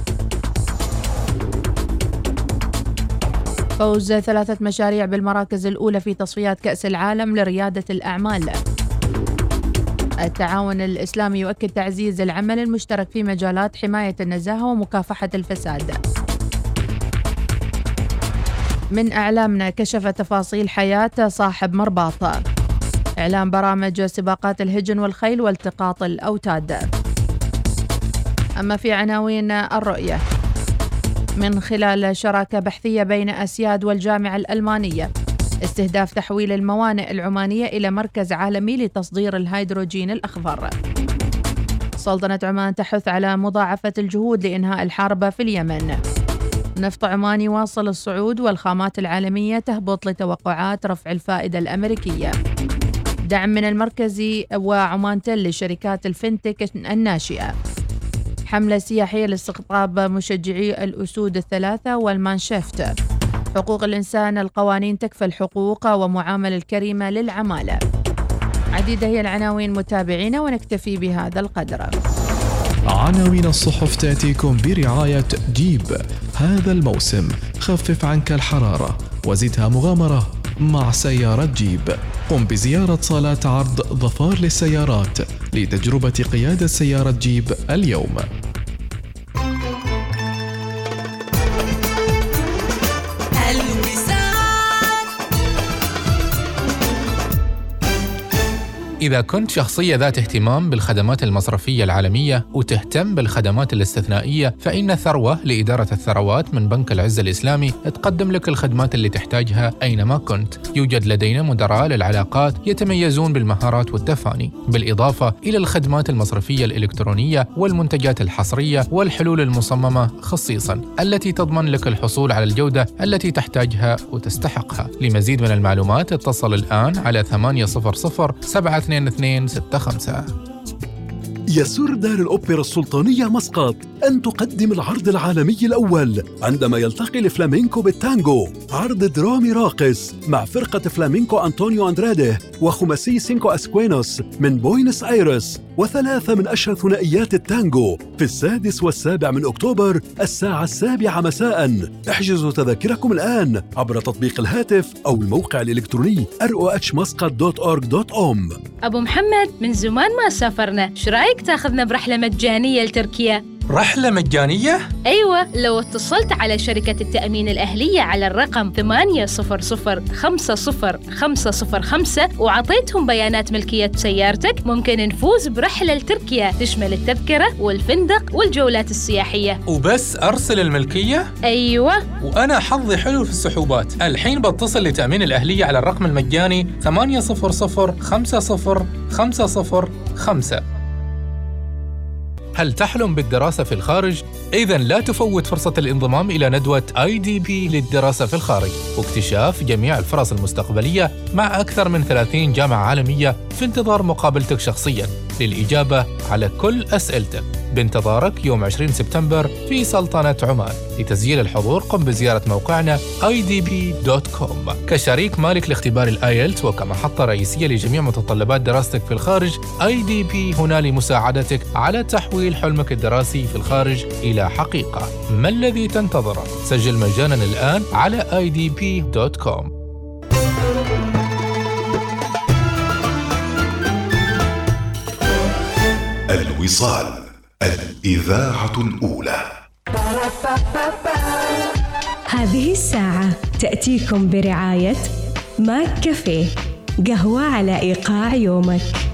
فوز ثلاثة مشاريع بالمراكز الأولى في تصفيات كأس العالم لريادة الأعمال. التعاون الإسلامي يؤكد تعزيز العمل المشترك في مجالات حماية النزاهة ومكافحة الفساد. من أعلامنا كشف تفاصيل حياة صاحب مرباط إعلان برامج سباقات الهجن والخيل والتقاط الأوتاد. أما في عناوين الرؤية من خلال شراكة بحثية بين أسياد والجامعة الألمانية استهداف تحويل الموانئ العمانية إلى مركز عالمي لتصدير الهيدروجين الأخضر. سلطنة عمان تحث على مضاعفة الجهود لإنهاء الحرب في اليمن. نفط عماني واصل الصعود والخامات العالمية تهبط لتوقعات رفع الفائدة الأمريكية. دعم من المركزي وعمان تل لشركات الفنتك الناشئة. حملة سياحية لاستقطاب مشجعي الأسود الثلاثة والمانشيفت. حقوق الإنسان القوانين تكفى الحقوق ومعاملة الكريمة للعمالة. عديدة هي العناوين متابعينا ونكتفي بهذا القدر. عناوين الصحف تأتيكم برعاية جيب. هذا الموسم خفف عنك الحرارة وزدها مغامرة مع سيارة جيب. قم بزيارة صالات عرض ظفار للسيارات لتجربة قيادة سيارة جيب اليوم. إذا كنت شخصية ذات اهتمام بالخدمات المصرفية العالمية وتهتم بالخدمات الاستثنائية فإن ثروة لإدارة الثروات من بنك العز الإسلامي تقدم لك الخدمات اللي تحتاجها أينما كنت. يوجد لدينا مدراء للعلاقات يتميزون بالمهارات والتفاني بالإضافة إلى الخدمات المصرفية الإلكترونية والمنتجات الحصرية والحلول المصممة خصيصا التي تضمن لك الحصول على الجودة التي تحتاجها وتستحقها. لمزيد من المعلومات اتصل الآن على 800 7 2265 يسر دار الأوبرا السلطانية مسقط أن تقدم العرض العالمي الأول عندما يلتقي الفلامينكو بالتانجو. عرض درامي راقص مع فرقة فلامينكو أنطونيو أندراده وخماسي سينكو أسكوينوس من بوينس آيرس وثلاثة من أشهر ثنائيات التانجو في السادس والسابع من أكتوبر الساعة السابعة مساء. احجزوا تذاكركم الآن عبر تطبيق الهاتف أو الموقع الإلكتروني rohmuscat.org.om أبو محمد من زمان ما سافرنا. شو رأيك تاخذنا برحلة مجانية لتركيا؟ رحلة مجانية؟ أيوة لو اتصلت على شركة التأمين الأهلية على الرقم 800 وعطيتهم بيانات ملكية سيارتك ممكن نفوز برحلة لتركيا تشمل التذكرة والفندق والجولات السياحية وبس أرسل الملكية؟ أيوة وأنا حظي حلو في السحوبات الحين بتصل لتأمين الأهلية على الرقم المجاني 800 50 505 هل تحلم بالدراسة في الخارج؟ إذا لا تفوت فرصة الانضمام إلى ندوة IDP للدراسة في الخارج واكتشاف جميع الفرص المستقبلية مع أكثر من 30 جامعة عالمية في انتظار مقابلتك شخصياً للإجابة على كل أسئلتك. بانتظارك يوم 20 سبتمبر في سلطنة عمان لتسجيل الحضور. قم بزيارة موقعنا idp.com كشريك مالك لاختبار ال IELTS وكمحطة رئيسية لجميع متطلبات دراستك في الخارج IDB هنا لمساعدتك على تحويل حلمك الدراسي في الخارج إلى حقيقة. ما الذي تنتظره؟ سجل مجانا الآن على idb.com الوصال الإذاعة الأولى. هذه الساعة تأتيكم برعاية ماك كافيه قهوة على إيقاع يومك.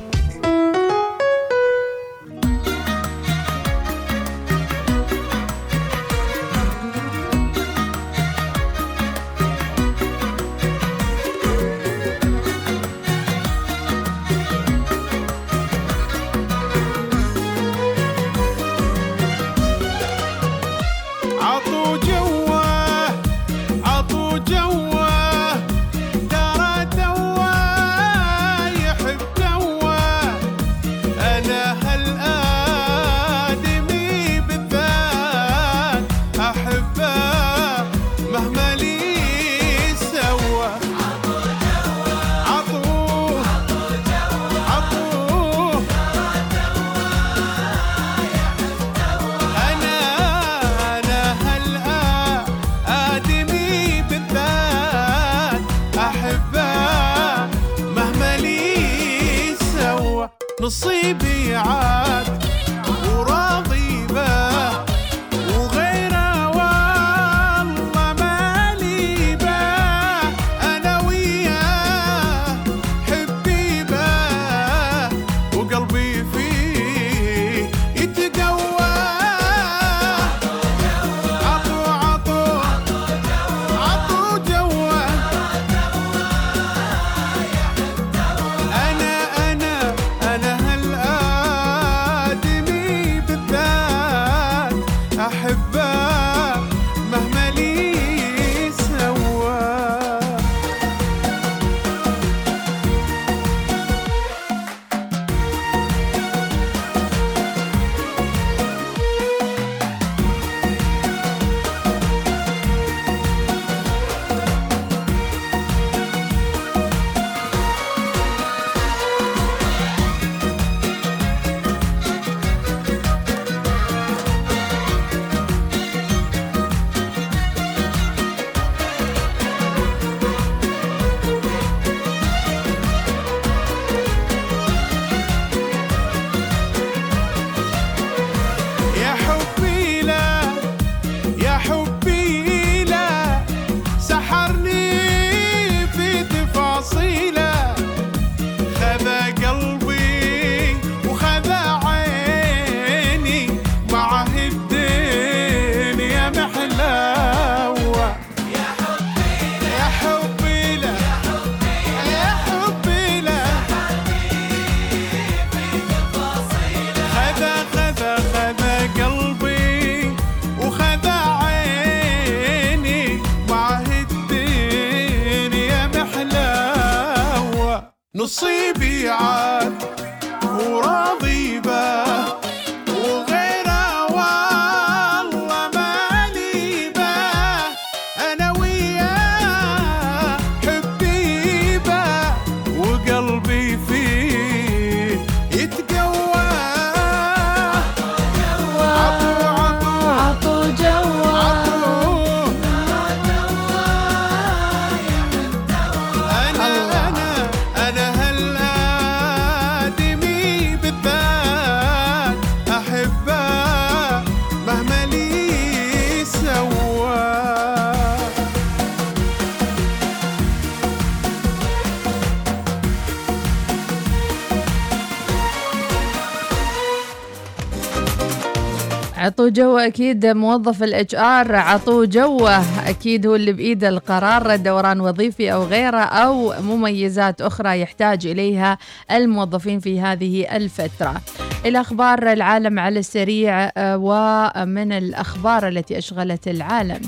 جو أكيد موظف ال HR عطوه جوه أكيد هو اللي بايده القرار دوران وظيفي أو غيره أو مميزات أخرى يحتاج إليها الموظفين في هذه الفترة. إلى أخبار العالم على السريع آه، ومن الأخبار التي أشغلت العالم.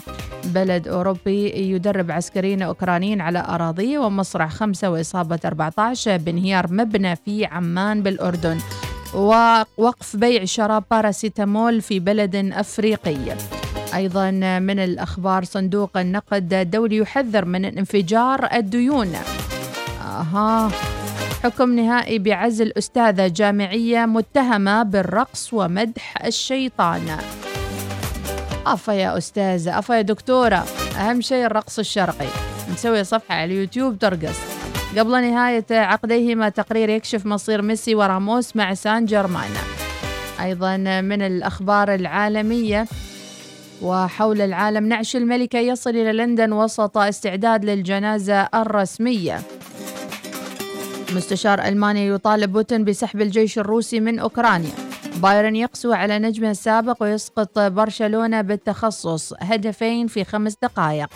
بلد أوروبي يدرب عسكريين أوكرانيين على أراضيه ومصرع خمسة وإصابة 14 بانهيار مبنى في عمان بالأردن. ووقف بيع شراب باراسيتامول في بلد أفريقي. أيضا من الأخبار صندوق النقد الدولي يحذر من انفجار الديون. أها حكم نهائي بعزل أستاذة جامعية متهمة بالرقص ومدح الشيطان. افا يا أستاذة افا يا دكتورة أهم شيء الرقص الشرقي. مسوي صفحة على اليوتيوب ترقص. قبل نهاية عقديهما تقرير يكشف مصير ميسي وراموس مع سان جيرمان أيضا من الأخبار العالمية وحول العالم نعش الملكة يصل إلى لندن وسط استعداد للجنازة الرسمية. مستشار ألمانيا يطالب بوتين بسحب الجيش الروسي من أوكرانيا. بايرن يقسو على نجمه السابق ويسقط برشلونة بالتخصص هدفين في خمس دقائق.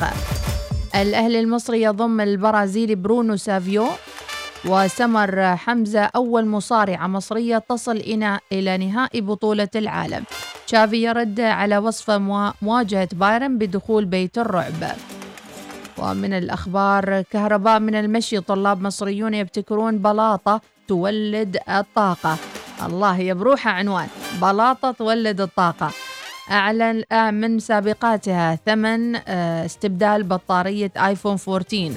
الأهلي المصري يضم البرازيلي برونو سافيو وسمر حمزة أول مصارعة مصرية تصل إلى نهائي بطولة العالم. تشافي يرد على وصف موا- مواجهة بايرن بدخول بيت الرعب. ومن الأخبار كهرباء من المشي طلاب مصريون يبتكرون بلاطة تولد الطاقة. الله يا بروحة عنوان. بلاطة تولد الطاقة. أعلن من سابقاتها ثمن آه، استبدال بطارية آيفون 14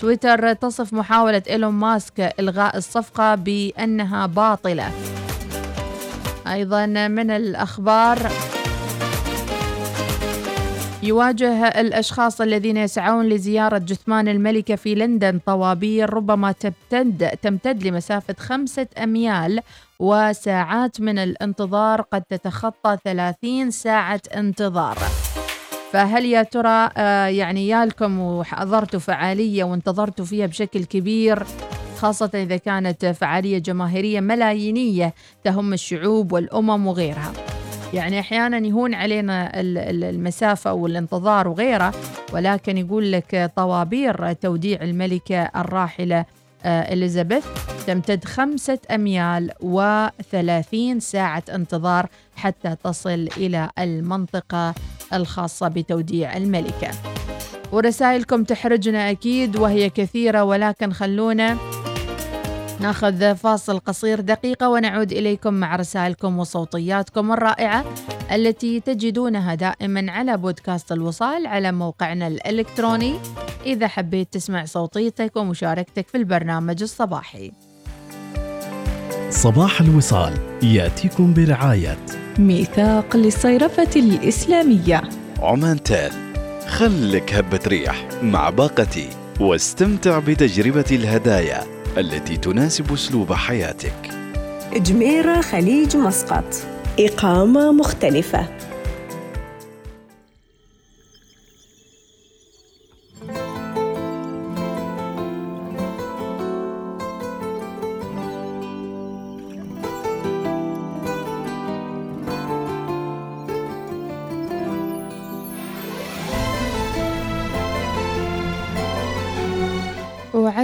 تويتر تصف محاولة إيلون ماسك إلغاء الصفقة بأنها باطلة. أيضا من الأخبار يواجه الأشخاص الذين يسعون لزيارة جثمان الملكة في لندن طوابير ربما تمتد, تمتد لمسافة خمسة أميال وساعات من الانتظار قد تتخطى 30 ساعة انتظار. فهل يا ترى آه، يعني يالكم وحضرتوا فعالية وانتظرتوا فيها بشكل كبير خاصة إذا كانت فعالية جماهيرية ملايينية تهم الشعوب والأمم وغيرها؟ يعني أحيانا يهون علينا ال- ال- المسافة والانتظار وغيره ولكن يقول لك طوابير توديع الملكة الراحلة آه، إليزابيث تمتد خمسة أميال وثلاثين ساعة انتظار حتى تصل إلى المنطقة الخاصة بتوديع الملكة. ورسائلكم تحرجنا أكيد وهي كثيرة ولكن خلونا ناخذ فاصل قصير دقيقة ونعود إليكم مع رسائلكم وصوتياتكم الرائعة التي تجدونها دائما على بودكاست الوصال على موقعنا الإلكتروني. إذا حبيت تسمع صوتيتك ومشاركتك في البرنامج الصباحي. صباح الوصال يأتيكم برعاية ميثاق للصيرفة الإسلامية. عمان تال خلك هبة ريح مع باقتي واستمتع بتجربة الهدايا التي تناسب أسلوب حياتك. جميرة خليج مسقط. إقامة مختلفة.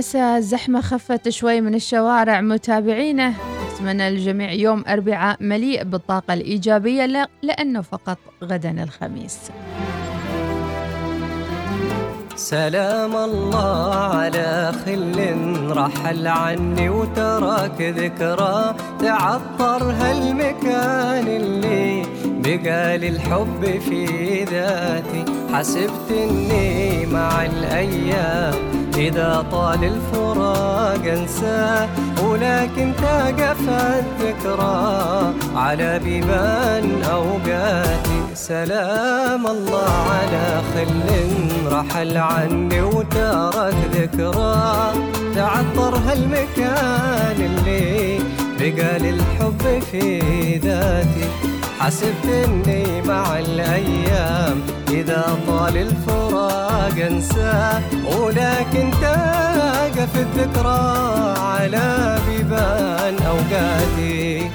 وعسى الزحمة خفت شوي من الشوارع. متابعينا أتمنى للجميع يوم أربعاء مليء بالطاقة الإيجابية لأنه فقط غدا الخميس. سلام الله على خل رحل عني وتراك ذكرى. تعطر هالمكان اللي بقى الحب في ذاتي. حسبت إني مع الأيام إذا طال الفراق انساه ولكن تقف الذكرى على بيبان اوقاتي سلام الله على خل رحل عني وترك ذكرى. تعطر هالمكان اللي بقى للحب في ذاتي حسبت اني مع الأيام. إذا طال الفراق انساه ولكن تقف الذكرى على بيبان أوقاتي.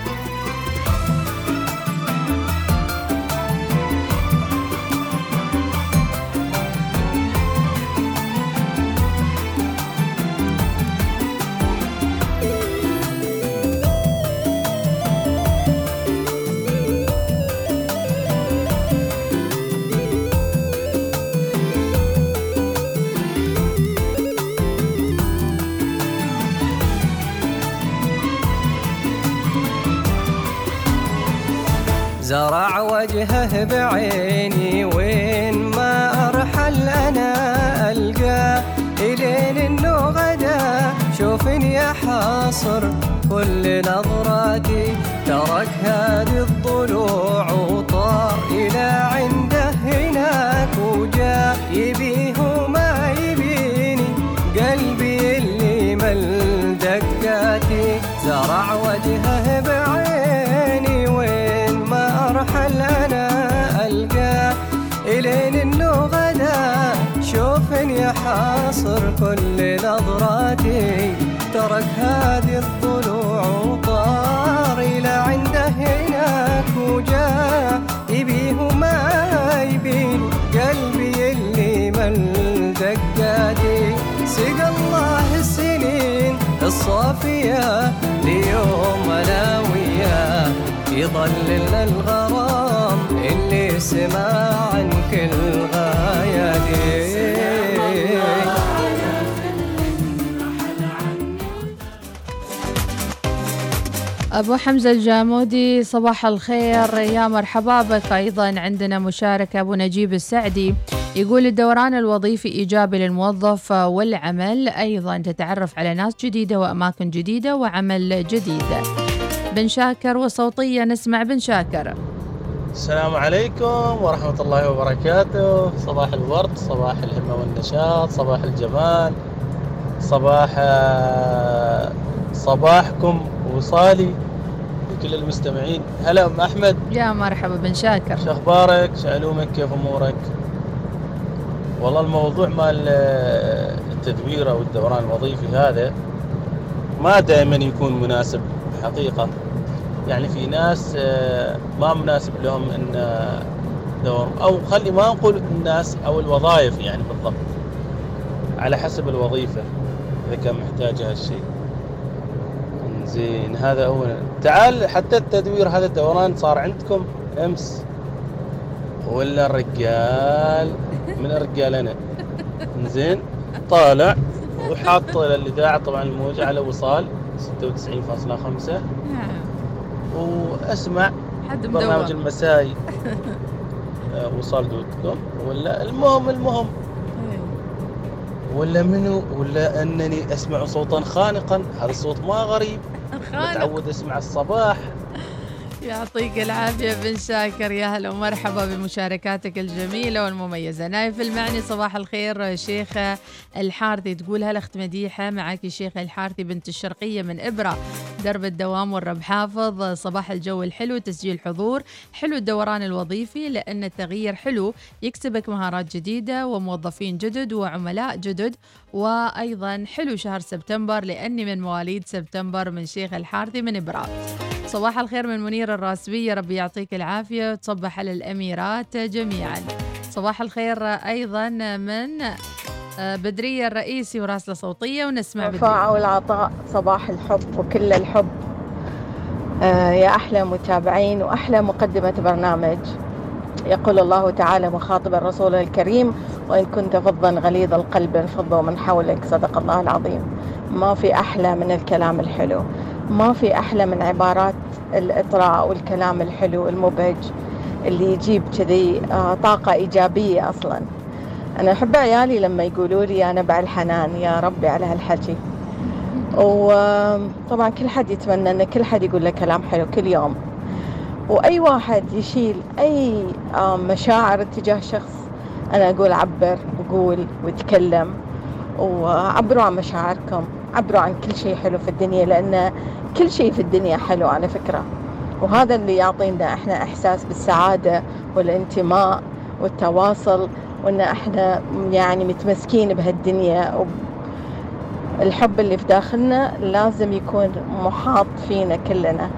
الصافية ليوم أنا وياه يضللنا الغرام اللي سمع عن كل غاياتي أبو حمزة الجامودي صباح الخير. يا مرحبا بك. أيضا عندنا مشاركة أبو نجيب السعدي. يقول الدوران الوظيفي إيجابي للموظف والعمل. أيضا تتعرف على ناس جديدة وأماكن جديدة وعمل جديد. بن شاكر وصوتية نسمع بن شاكر. السلام عليكم ورحمة الله وبركاته. صباح الورد صباح الهمة والنشاط صباح الجمال صباح صباحكم وصالي لكل المستمعين. هلا أم أحمد. يا مرحبا بن شاكر. شو أخبارك؟ شو علومك؟ كيف أمورك؟ والله الموضوع مال آه، التدوير أو الدوران الوظيفي هذا ما دائما يكون مناسب حقيقة. يعني في ناس آه، ما مناسب لهم إن آه، دور أو خلي ما نقول الناس أو الوظائف يعني بالضبط على حسب الوظيفة إذا كان محتاج هالشيء زين هذا اولا تعال حتى التدوير هذا الدوران صار عندكم أمس. ولا الرجال من الرجال أنا. زين. طالع. وحاط الاذاعه طبعا الموجه على وصال 96.5 نعم. وأسمع حد برنامج المسائي آه، وصال dot com. ولا المهم المهم. ولا منو؟ ولا أنني أسمع صوتا خانقا. هذا الصوت ما غريب. خانق. متعود أسمع الصباح. يعطيك العافية بن شاكر. يا هلا ومرحبا بمشاركاتك الجميلة والمميزة. نايف المعني صباح الخير. شيخة الحارثي تقول هلا اخت مديحة معك شيخة الحارثي بنت الشرقية من إبرة. درب الدوام والرب حافظ. صباح الجو الحلو تسجيل حضور. حلو الدوران الوظيفي لأن التغيير حلو. يكسبك مهارات جديدة وموظفين جدد وعملاء جدد. وأيضا حلو شهر سبتمبر لأني من مواليد سبتمبر من شيخ الحارثي من إبرة صباح الخير من منير الراسبية ربي يعطيك العافية وتصبح على الأميرات جميعا. صباح الخير أيضا من آه، بدرية الرئيسي وراسلة صوتية ونسمع بدرية. والعطاء صباح الحب وكل الحب. آه، يا أحلى متابعين وأحلى مقدمة برنامج. يقول الله تعالى مخاطبا رسوله الكريم وإن كنت فظا غليظ القلب انفضوا من حولك. صدق الله العظيم. ما في أحلى من الكلام الحلو. ما في أحلى من عبارات الإطراء والكلام الحلو المبهج اللي يجيب كذي آه، طاقة إيجابية أصلاً. أنا أحب عيالي لما يقولوا لي أنا بعد الحنان يا ربي على هالحكي. وطبعا كل حد يتمنى أن كل حد يقول له كلام حلو كل يوم. وأي واحد يشيل أي مشاعر اتجاه شخص أنا أقول عبر وقول وتكلم وعبروا عن مشاعركم عبروا عن كل شيء حلو في الدنيا لأن كل شيء في الدنيا حلو على فكرة. وهذا اللي يعطينا إحنا إحساس بالسعادة والانتماء والتواصل وإن إحنا يعني متمسكين بهالدنيا. الحب اللي في داخلنا لازم يكون محاط فينا كلنا.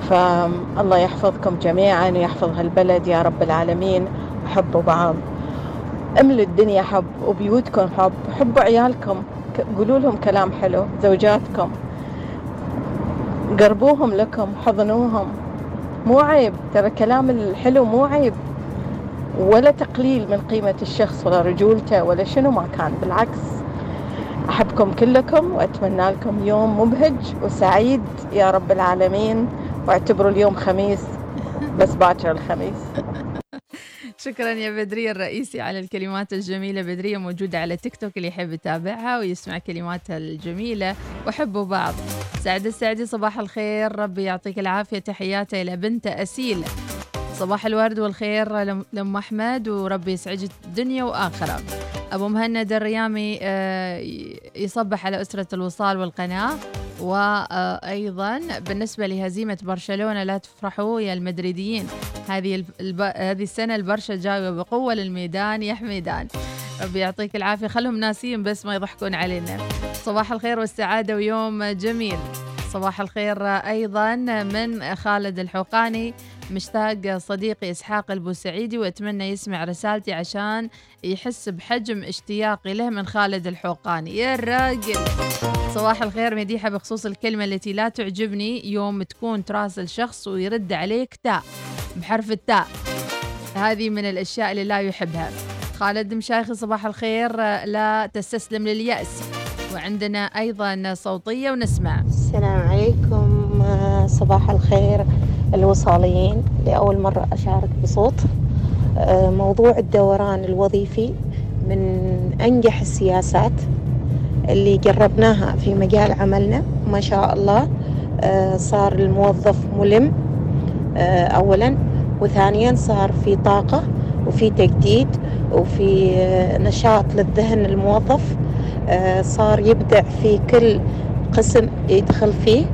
فالله يحفظكم جميعا ويحفظ هالبلد يا رب العالمين. حبوا بعض املوا الدنيا حب وبيوتكم حب. حبوا عيالكم. قولوا لهم كلام حلو. زوجاتكم. قربوهم لكم. حضنوهم. مو عيب. ترى كلام الحلو مو عيب. ولا تقليل من قيمة الشخص ولا رجولته ولا شنو ما كان. بالعكس. أحبكم كلكم وأتمنى لكم يوم مبهج وسعيد يا رب العالمين. واعتبروا اليوم خميس بس باكر الخميس. شكرا يا بدرية الرئيسي على الكلمات الجميلة. بدرية موجودة على تيك توك اللي يحب يتابعها ويسمع كلماتها الجميلة. وحبوا بعض سعد السعدي صباح الخير. ربي يعطيك العافية. تحياتي إلى بنت أسيل. صباح الورد والخير لأم أحمد. وربي يسعدك الدنيا وآخرة. أبو مهند الريامي آه، يصبح على أسرة الوصال والقناة. وأيضا بالنسبة لهزيمة برشلونة لا تفرحوا يا المدريديين. هذه الب... هذه السنة البرشا جاية بقوة للميدان يا حميدان ربي يعطيك العافية. خلهم ناسيين بس ما يضحكون علينا. صباح الخير والسعادة ويوم جميل. صباح الخير أيضا من خالد الحوقاني. مشتاق صديقي إسحاق البوسعيدي وأتمنى يسمع رسالتي عشان يحس بحجم اشتياقي له من خالد الحوقاني. يا الراجل صباح الخير مديحة بخصوص الكلمة التي لا تعجبني يوم تكون تراسل شخص ويرد عليك تاء بحرف التاء هذه من الأشياء اللي لا يحبها. خالد مشايخي صباح الخير. لا تستسلم لليأس. وعندنا أيضا صوتية ونسمع. السلام عليكم. آه، صباح الخير. الوصاليين لأول مرة أشارك بصوت. آه، موضوع الدوران الوظيفي من أنجح السياسات اللي جربناها في مجال عملنا. ما شاء الله آه، صار الموظف ملم آه، أولا. وثانيا صار في طاقة وفي تجديد وفي نشاط للذهن الموظف. صار يبدع في كل قسم يدخل فيه.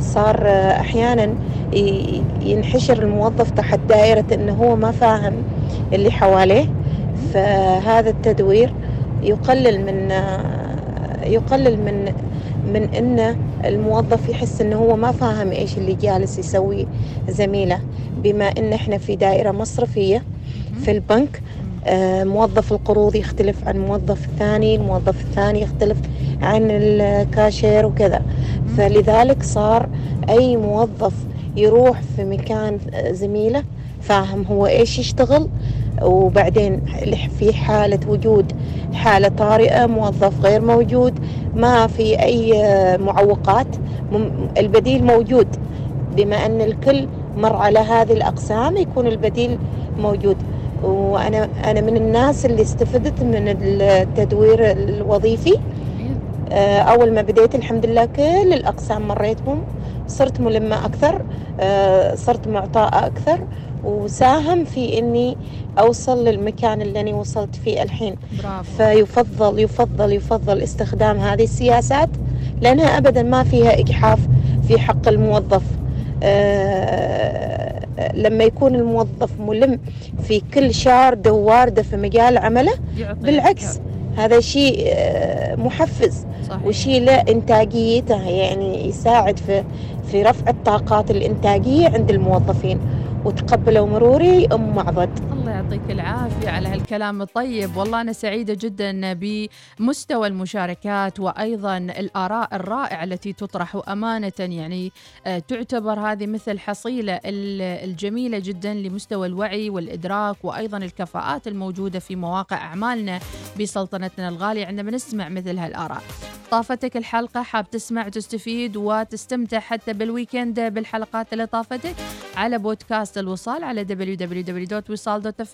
صار آه، أحيانا ي- ينحشر الموظف تحت دائرة إنه هو ما فاهم اللي حواليه. فهذا التدوير يقلل من آه، يقلل من من ان الموظف يحس إنه هو ما فاهم إيش اللي جالس يسويه زميله بما إن إحنا في دائرة مصرفية في البنك. آه، موظف القروض يختلف عن موظف الثاني الموظف الثاني يختلف. عن الكاشير وكذا. فلذلك صار أي موظف يروح في مكان زميله فاهم هو إيش يشتغل وبعدين في حالة وجود حالة طارئة موظف غير موجود ما في أي معوقات البديل موجود. بما أن الكل مر على هذه الأقسام يكون البديل موجود. وأنا أنا من الناس اللي استفدت من التدوير الوظيفي. أول ما بديت الحمد لله كل الأقسام مريتهم. صرت ملمة أكثر آه، صرت معطاءة أكثر وساهم في إني أوصل للمكان اللي أنا وصلت فيه الحين. برافو. فيفضل يفضل يفضل استخدام هذه السياسات لأنها أبدا ما فيها إجحاف في حق الموظف. آه، لما يكون الموظف ملم في كل شاردة وواردة في مجال عمله بالعكس هذا شيء آه، محفز. صحيح. وشيء له إنتاجيته يعني يساعد في في رفع الطاقات الإنتاجية عند الموظفين. وتقبلوا مروري أم معبد. يعطيك العافية على هالكلام الطيب. والله أنا سعيدة جدا بمستوى المشاركات وأيضا الآراء الرائعة التي تطرح وأمانة يعني آه، تعتبر هذه مثل حصيلة ال- الجميلة جدا لمستوى الوعي والإدراك وأيضا الكفاءات الموجودة في مواقع أعمالنا بسلطنتنا الغالية عندما نسمع مثل هالآراء. طافتك الحلقة حاب تسمع تستفيد وتستمتع حتى بالويكند بالحلقات اللي طافتك على بودكاست الوصال على www.wisal.fm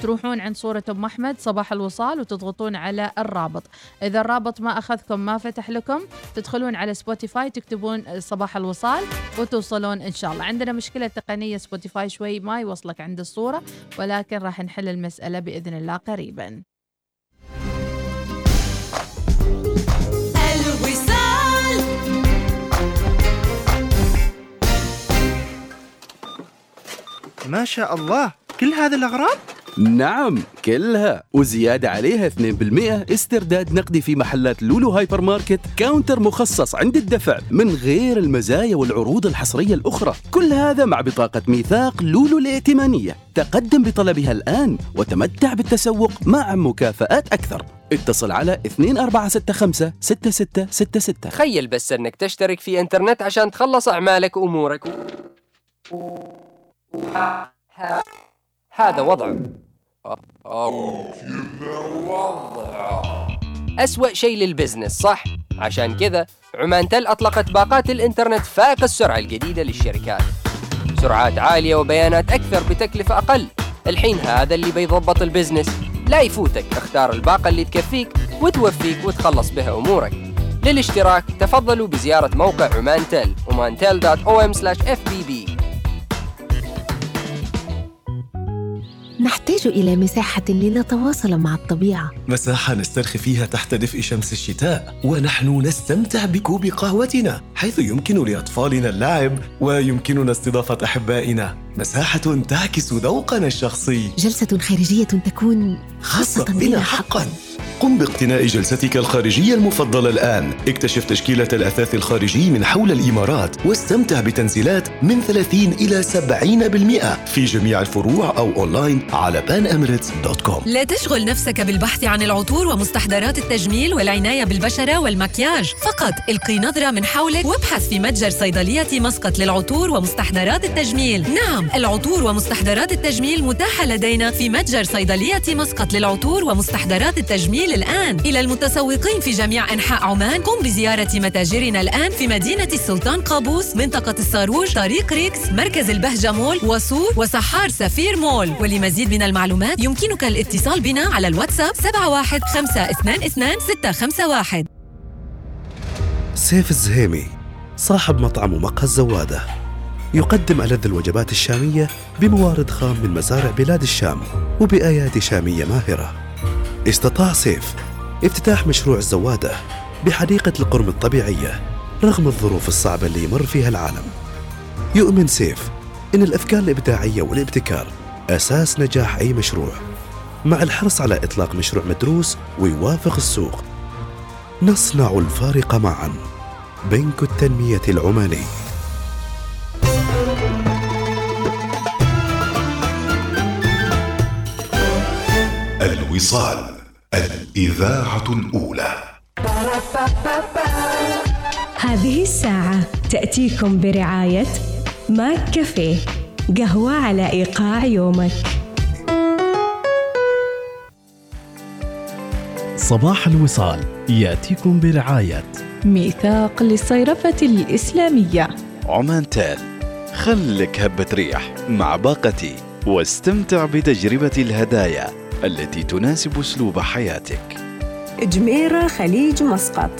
تروحون عند صورة أم أحمد صباح الوصال وتضغطون على الرابط. إذا الرابط ما أخذكم ما فتح لكم تدخلون على سبوتيفاي تكتبون صباح الوصال وتوصلون إن شاء الله. عندنا مشكلة تقنية سبوتيفاي شوي ما يوصلك عند الصورة ولكن راح نحل المسألة بإذن الله قريباً. الوصال. ما شاء الله. كل هذه الأغراض؟ نعم كلها. وزيادة عليها 2% استرداد نقدي في محلات لولو هايبر ماركت counter مخصص عند الدفع من غير المزايا والعروض الحصرية الأخرى. كل هذا مع بطاقة ميثاق لولو الائتمانية. تقدم بطلبها الآن وتمتع بالتسوق مع مكافآت أكثر. اتصل على 2465 6666 تخيل بس إنك تشترك في إنترنت عشان تخلص أعمالك وأمورك. هذا وضعه أو أسوأ شيء لل business صح؟ عشان كذا عمان تل أطلقت باقات الإنترنت فائق السرعة الجديدة للشركات. سرعات عالية وبيانات أكثر بتكلفة أقل. الحين هذا اللي بيضبط ال business. لا يفوتك اختار الباقة اللي تكفيك وتوفيك وتخلص بها أمورك. للاشتراك تفضلوا بزيارة موقع عمان تل omantel.om/fbb نحتاج إلى مساحة لنتواصل مع الطبيعة. مساحة نسترخي فيها تحت دفء شمس الشتاء ونحن نستمتع بكوب قهوتنا حيث يمكن لأطفالنا اللعب ويمكننا استضافة أحبائنا. مساحة تعكس ذوقنا الشخصي. جلسة خارجية تكون خاصة بنا حقا. قم باقتناء جلستك الخارجية المفضلة الآن. اكتشف تشكيلة الأثاث الخارجي من حول الإمارات واستمتع بتنزيلات من 30 إلى 70% في جميع الفروع أو أونلاين على panemirates.com لا تشغل نفسك بالبحث عن العطور ومستحضرات التجميل والعناية بالبشرة والمكياج. فقط القي نظرة من حولك وابحث في متجر صيدلية مسقط للعطور ومستحضرات التجميل. نعم العطور ومستحضرات التجميل متاحة لدينا في متجر صيدلية مسقط للعطور ومستحضرات التجميل الآن. إلى المتسوقين في جميع أنحاء عمان قم بزيارة متاجرنا الآن في مدينة السلطان قابوس منطقة الصاروج طريق ريكس مركز البهجة مول وصور وسحار سفير مول. ولمزيد من المعلومات يمكنك الاتصال بنا على الواتساب 71522 سيف الزهيمي صاحب مطعم ومقهى الزوادة. يقدم ألذ الوجبات الشامية بموارد خام من مزارع بلاد الشام وبأيادي شامية ماهرة. استطاع سيف افتتاح مشروع الزوادة بحديقة القرم الطبيعية رغم الظروف الصعبة اللي يمر فيها العالم. يؤمن سيف إن الأفكار الإبداعية والابتكار أساس نجاح أي مشروع. مع الحرص على إطلاق مشروع مدروس ويوافق السوق نصنع الفارق معا بنك التنمية العماني. الوصال الإذاعة الأولى. هذه الساعة تأتيكم برعاية ماك كافيه قهوة على إيقاع يومك. صباح الوصال يأتيكم برعاية. ميثاق للصيرفة الإسلامية. عمان تال خلك هبة ريح مع باقتي واستمتع بتجربة الهدايا. التي تناسب أسلوب حياتك. جميرة خليج مسقط.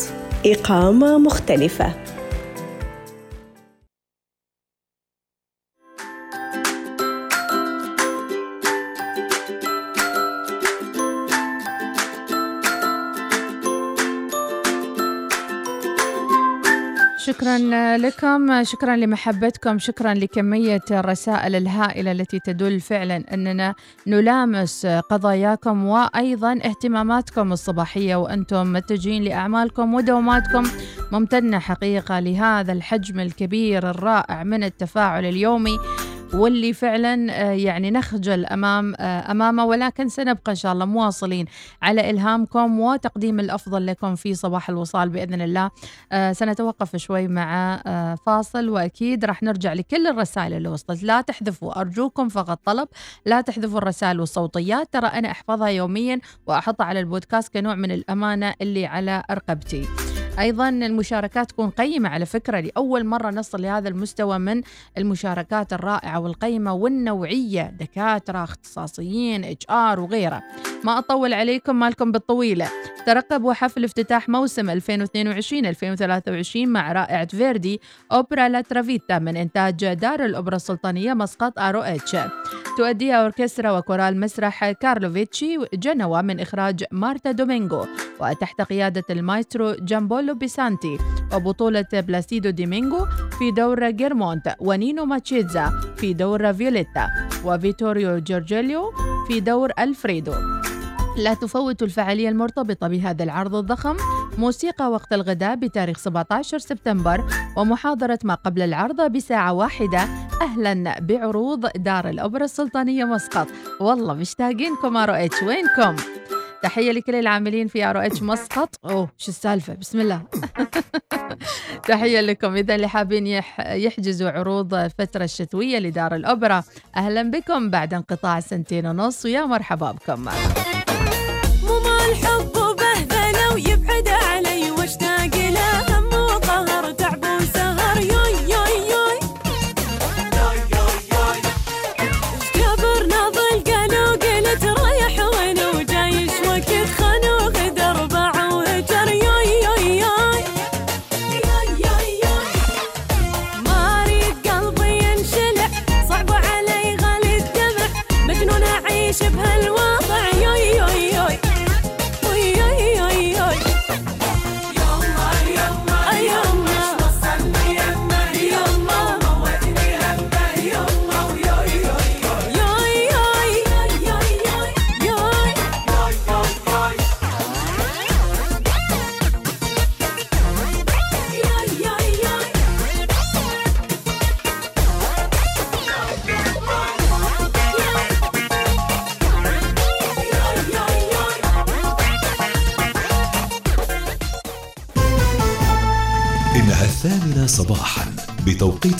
إقامة مختلفة. شكرا لكم شكرا لمحبتكم شكرا لكمية الرسائل الهائلة التي تدل فعلا أننا نلامس قضاياكم وأيضا اهتماماتكم الصباحية وأنتم متجهين لأعمالكم ودواماتكم. ممتنة حقيقة لهذا الحجم الكبير الرائع من التفاعل اليومي. واللي فعلا آه، يعني نخجل أمام آه، أمامه ولكن سنبقى إن شاء الله مواصلين على إلهامكم وتقديم الأفضل لكم في صباح الوصال بإذن الله. آه، سنتوقف شوي مع فاصل وأكيد راح نرجع لكل الرسائل اللي وصلت. لا تحذفوا أرجوكم فقط طلب لا تحذفوا الرسائل والصوتيات. ترى أنا أحفظها يوميا وأحطها على البودكاست كنوع من الأمانة اللي على رقبتي أيضا المشاركات تكون قيمة على فكرة لأول مرة نصل لهذا المستوى من المشاركات الرائعة والقيمة والنوعية دكاترة اختصاصيين HR وغيره. ما أطول عليكم مالكم بالطويلة. ترقبوا حفل افتتاح موسم 2022 2023 مع رائعة فيردي أوبرا لا ترافيتا من إنتاج دار الأوبرا السلطانية مسقط ROH. تؤديها أوركسترا وكورال مسرح كارلوفيتشي جنوا من إخراج مارتا دومينغو وتحت قيادة المايسترو جامباولو بيسانتي وبطولة بلاسيدو دومينغو في دور جيرمونت ونينو ماتشيزا في دور فيوليتا وفيتوريو جورجيليو في دور ألفريدو. لا تفوتوا الفعالية المرتبطة بهذا العرض الضخم موسيقى وقت الغداء بتاريخ 17 سبتمبر ومحاضرة ما قبل العرض بساعة واحدة. أهلا بعروض دار الأوبرا السلطانية مسقط. والله مشتاقينكم ROH. وينكم؟ تحية لكل العاملين في ROH مسقط. أوه شو السالفة؟ بسم الله. تحية لكم. إذا اللي حابين يح يحجزوا عروض الفترة الشتوية لدار الأوبرا. أهلا بكم بعد انقطاع سنتين ونص. ويا مرحبا بكم.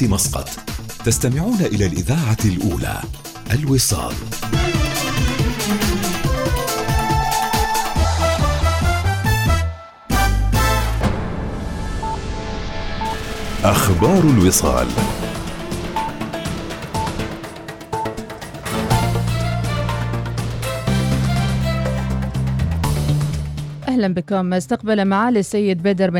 مسقط. تستمعون إلى الإذاعة الأولى الوصال. أخبار الوصال. أهلا بكم. استقبل معالي السيد بدر بن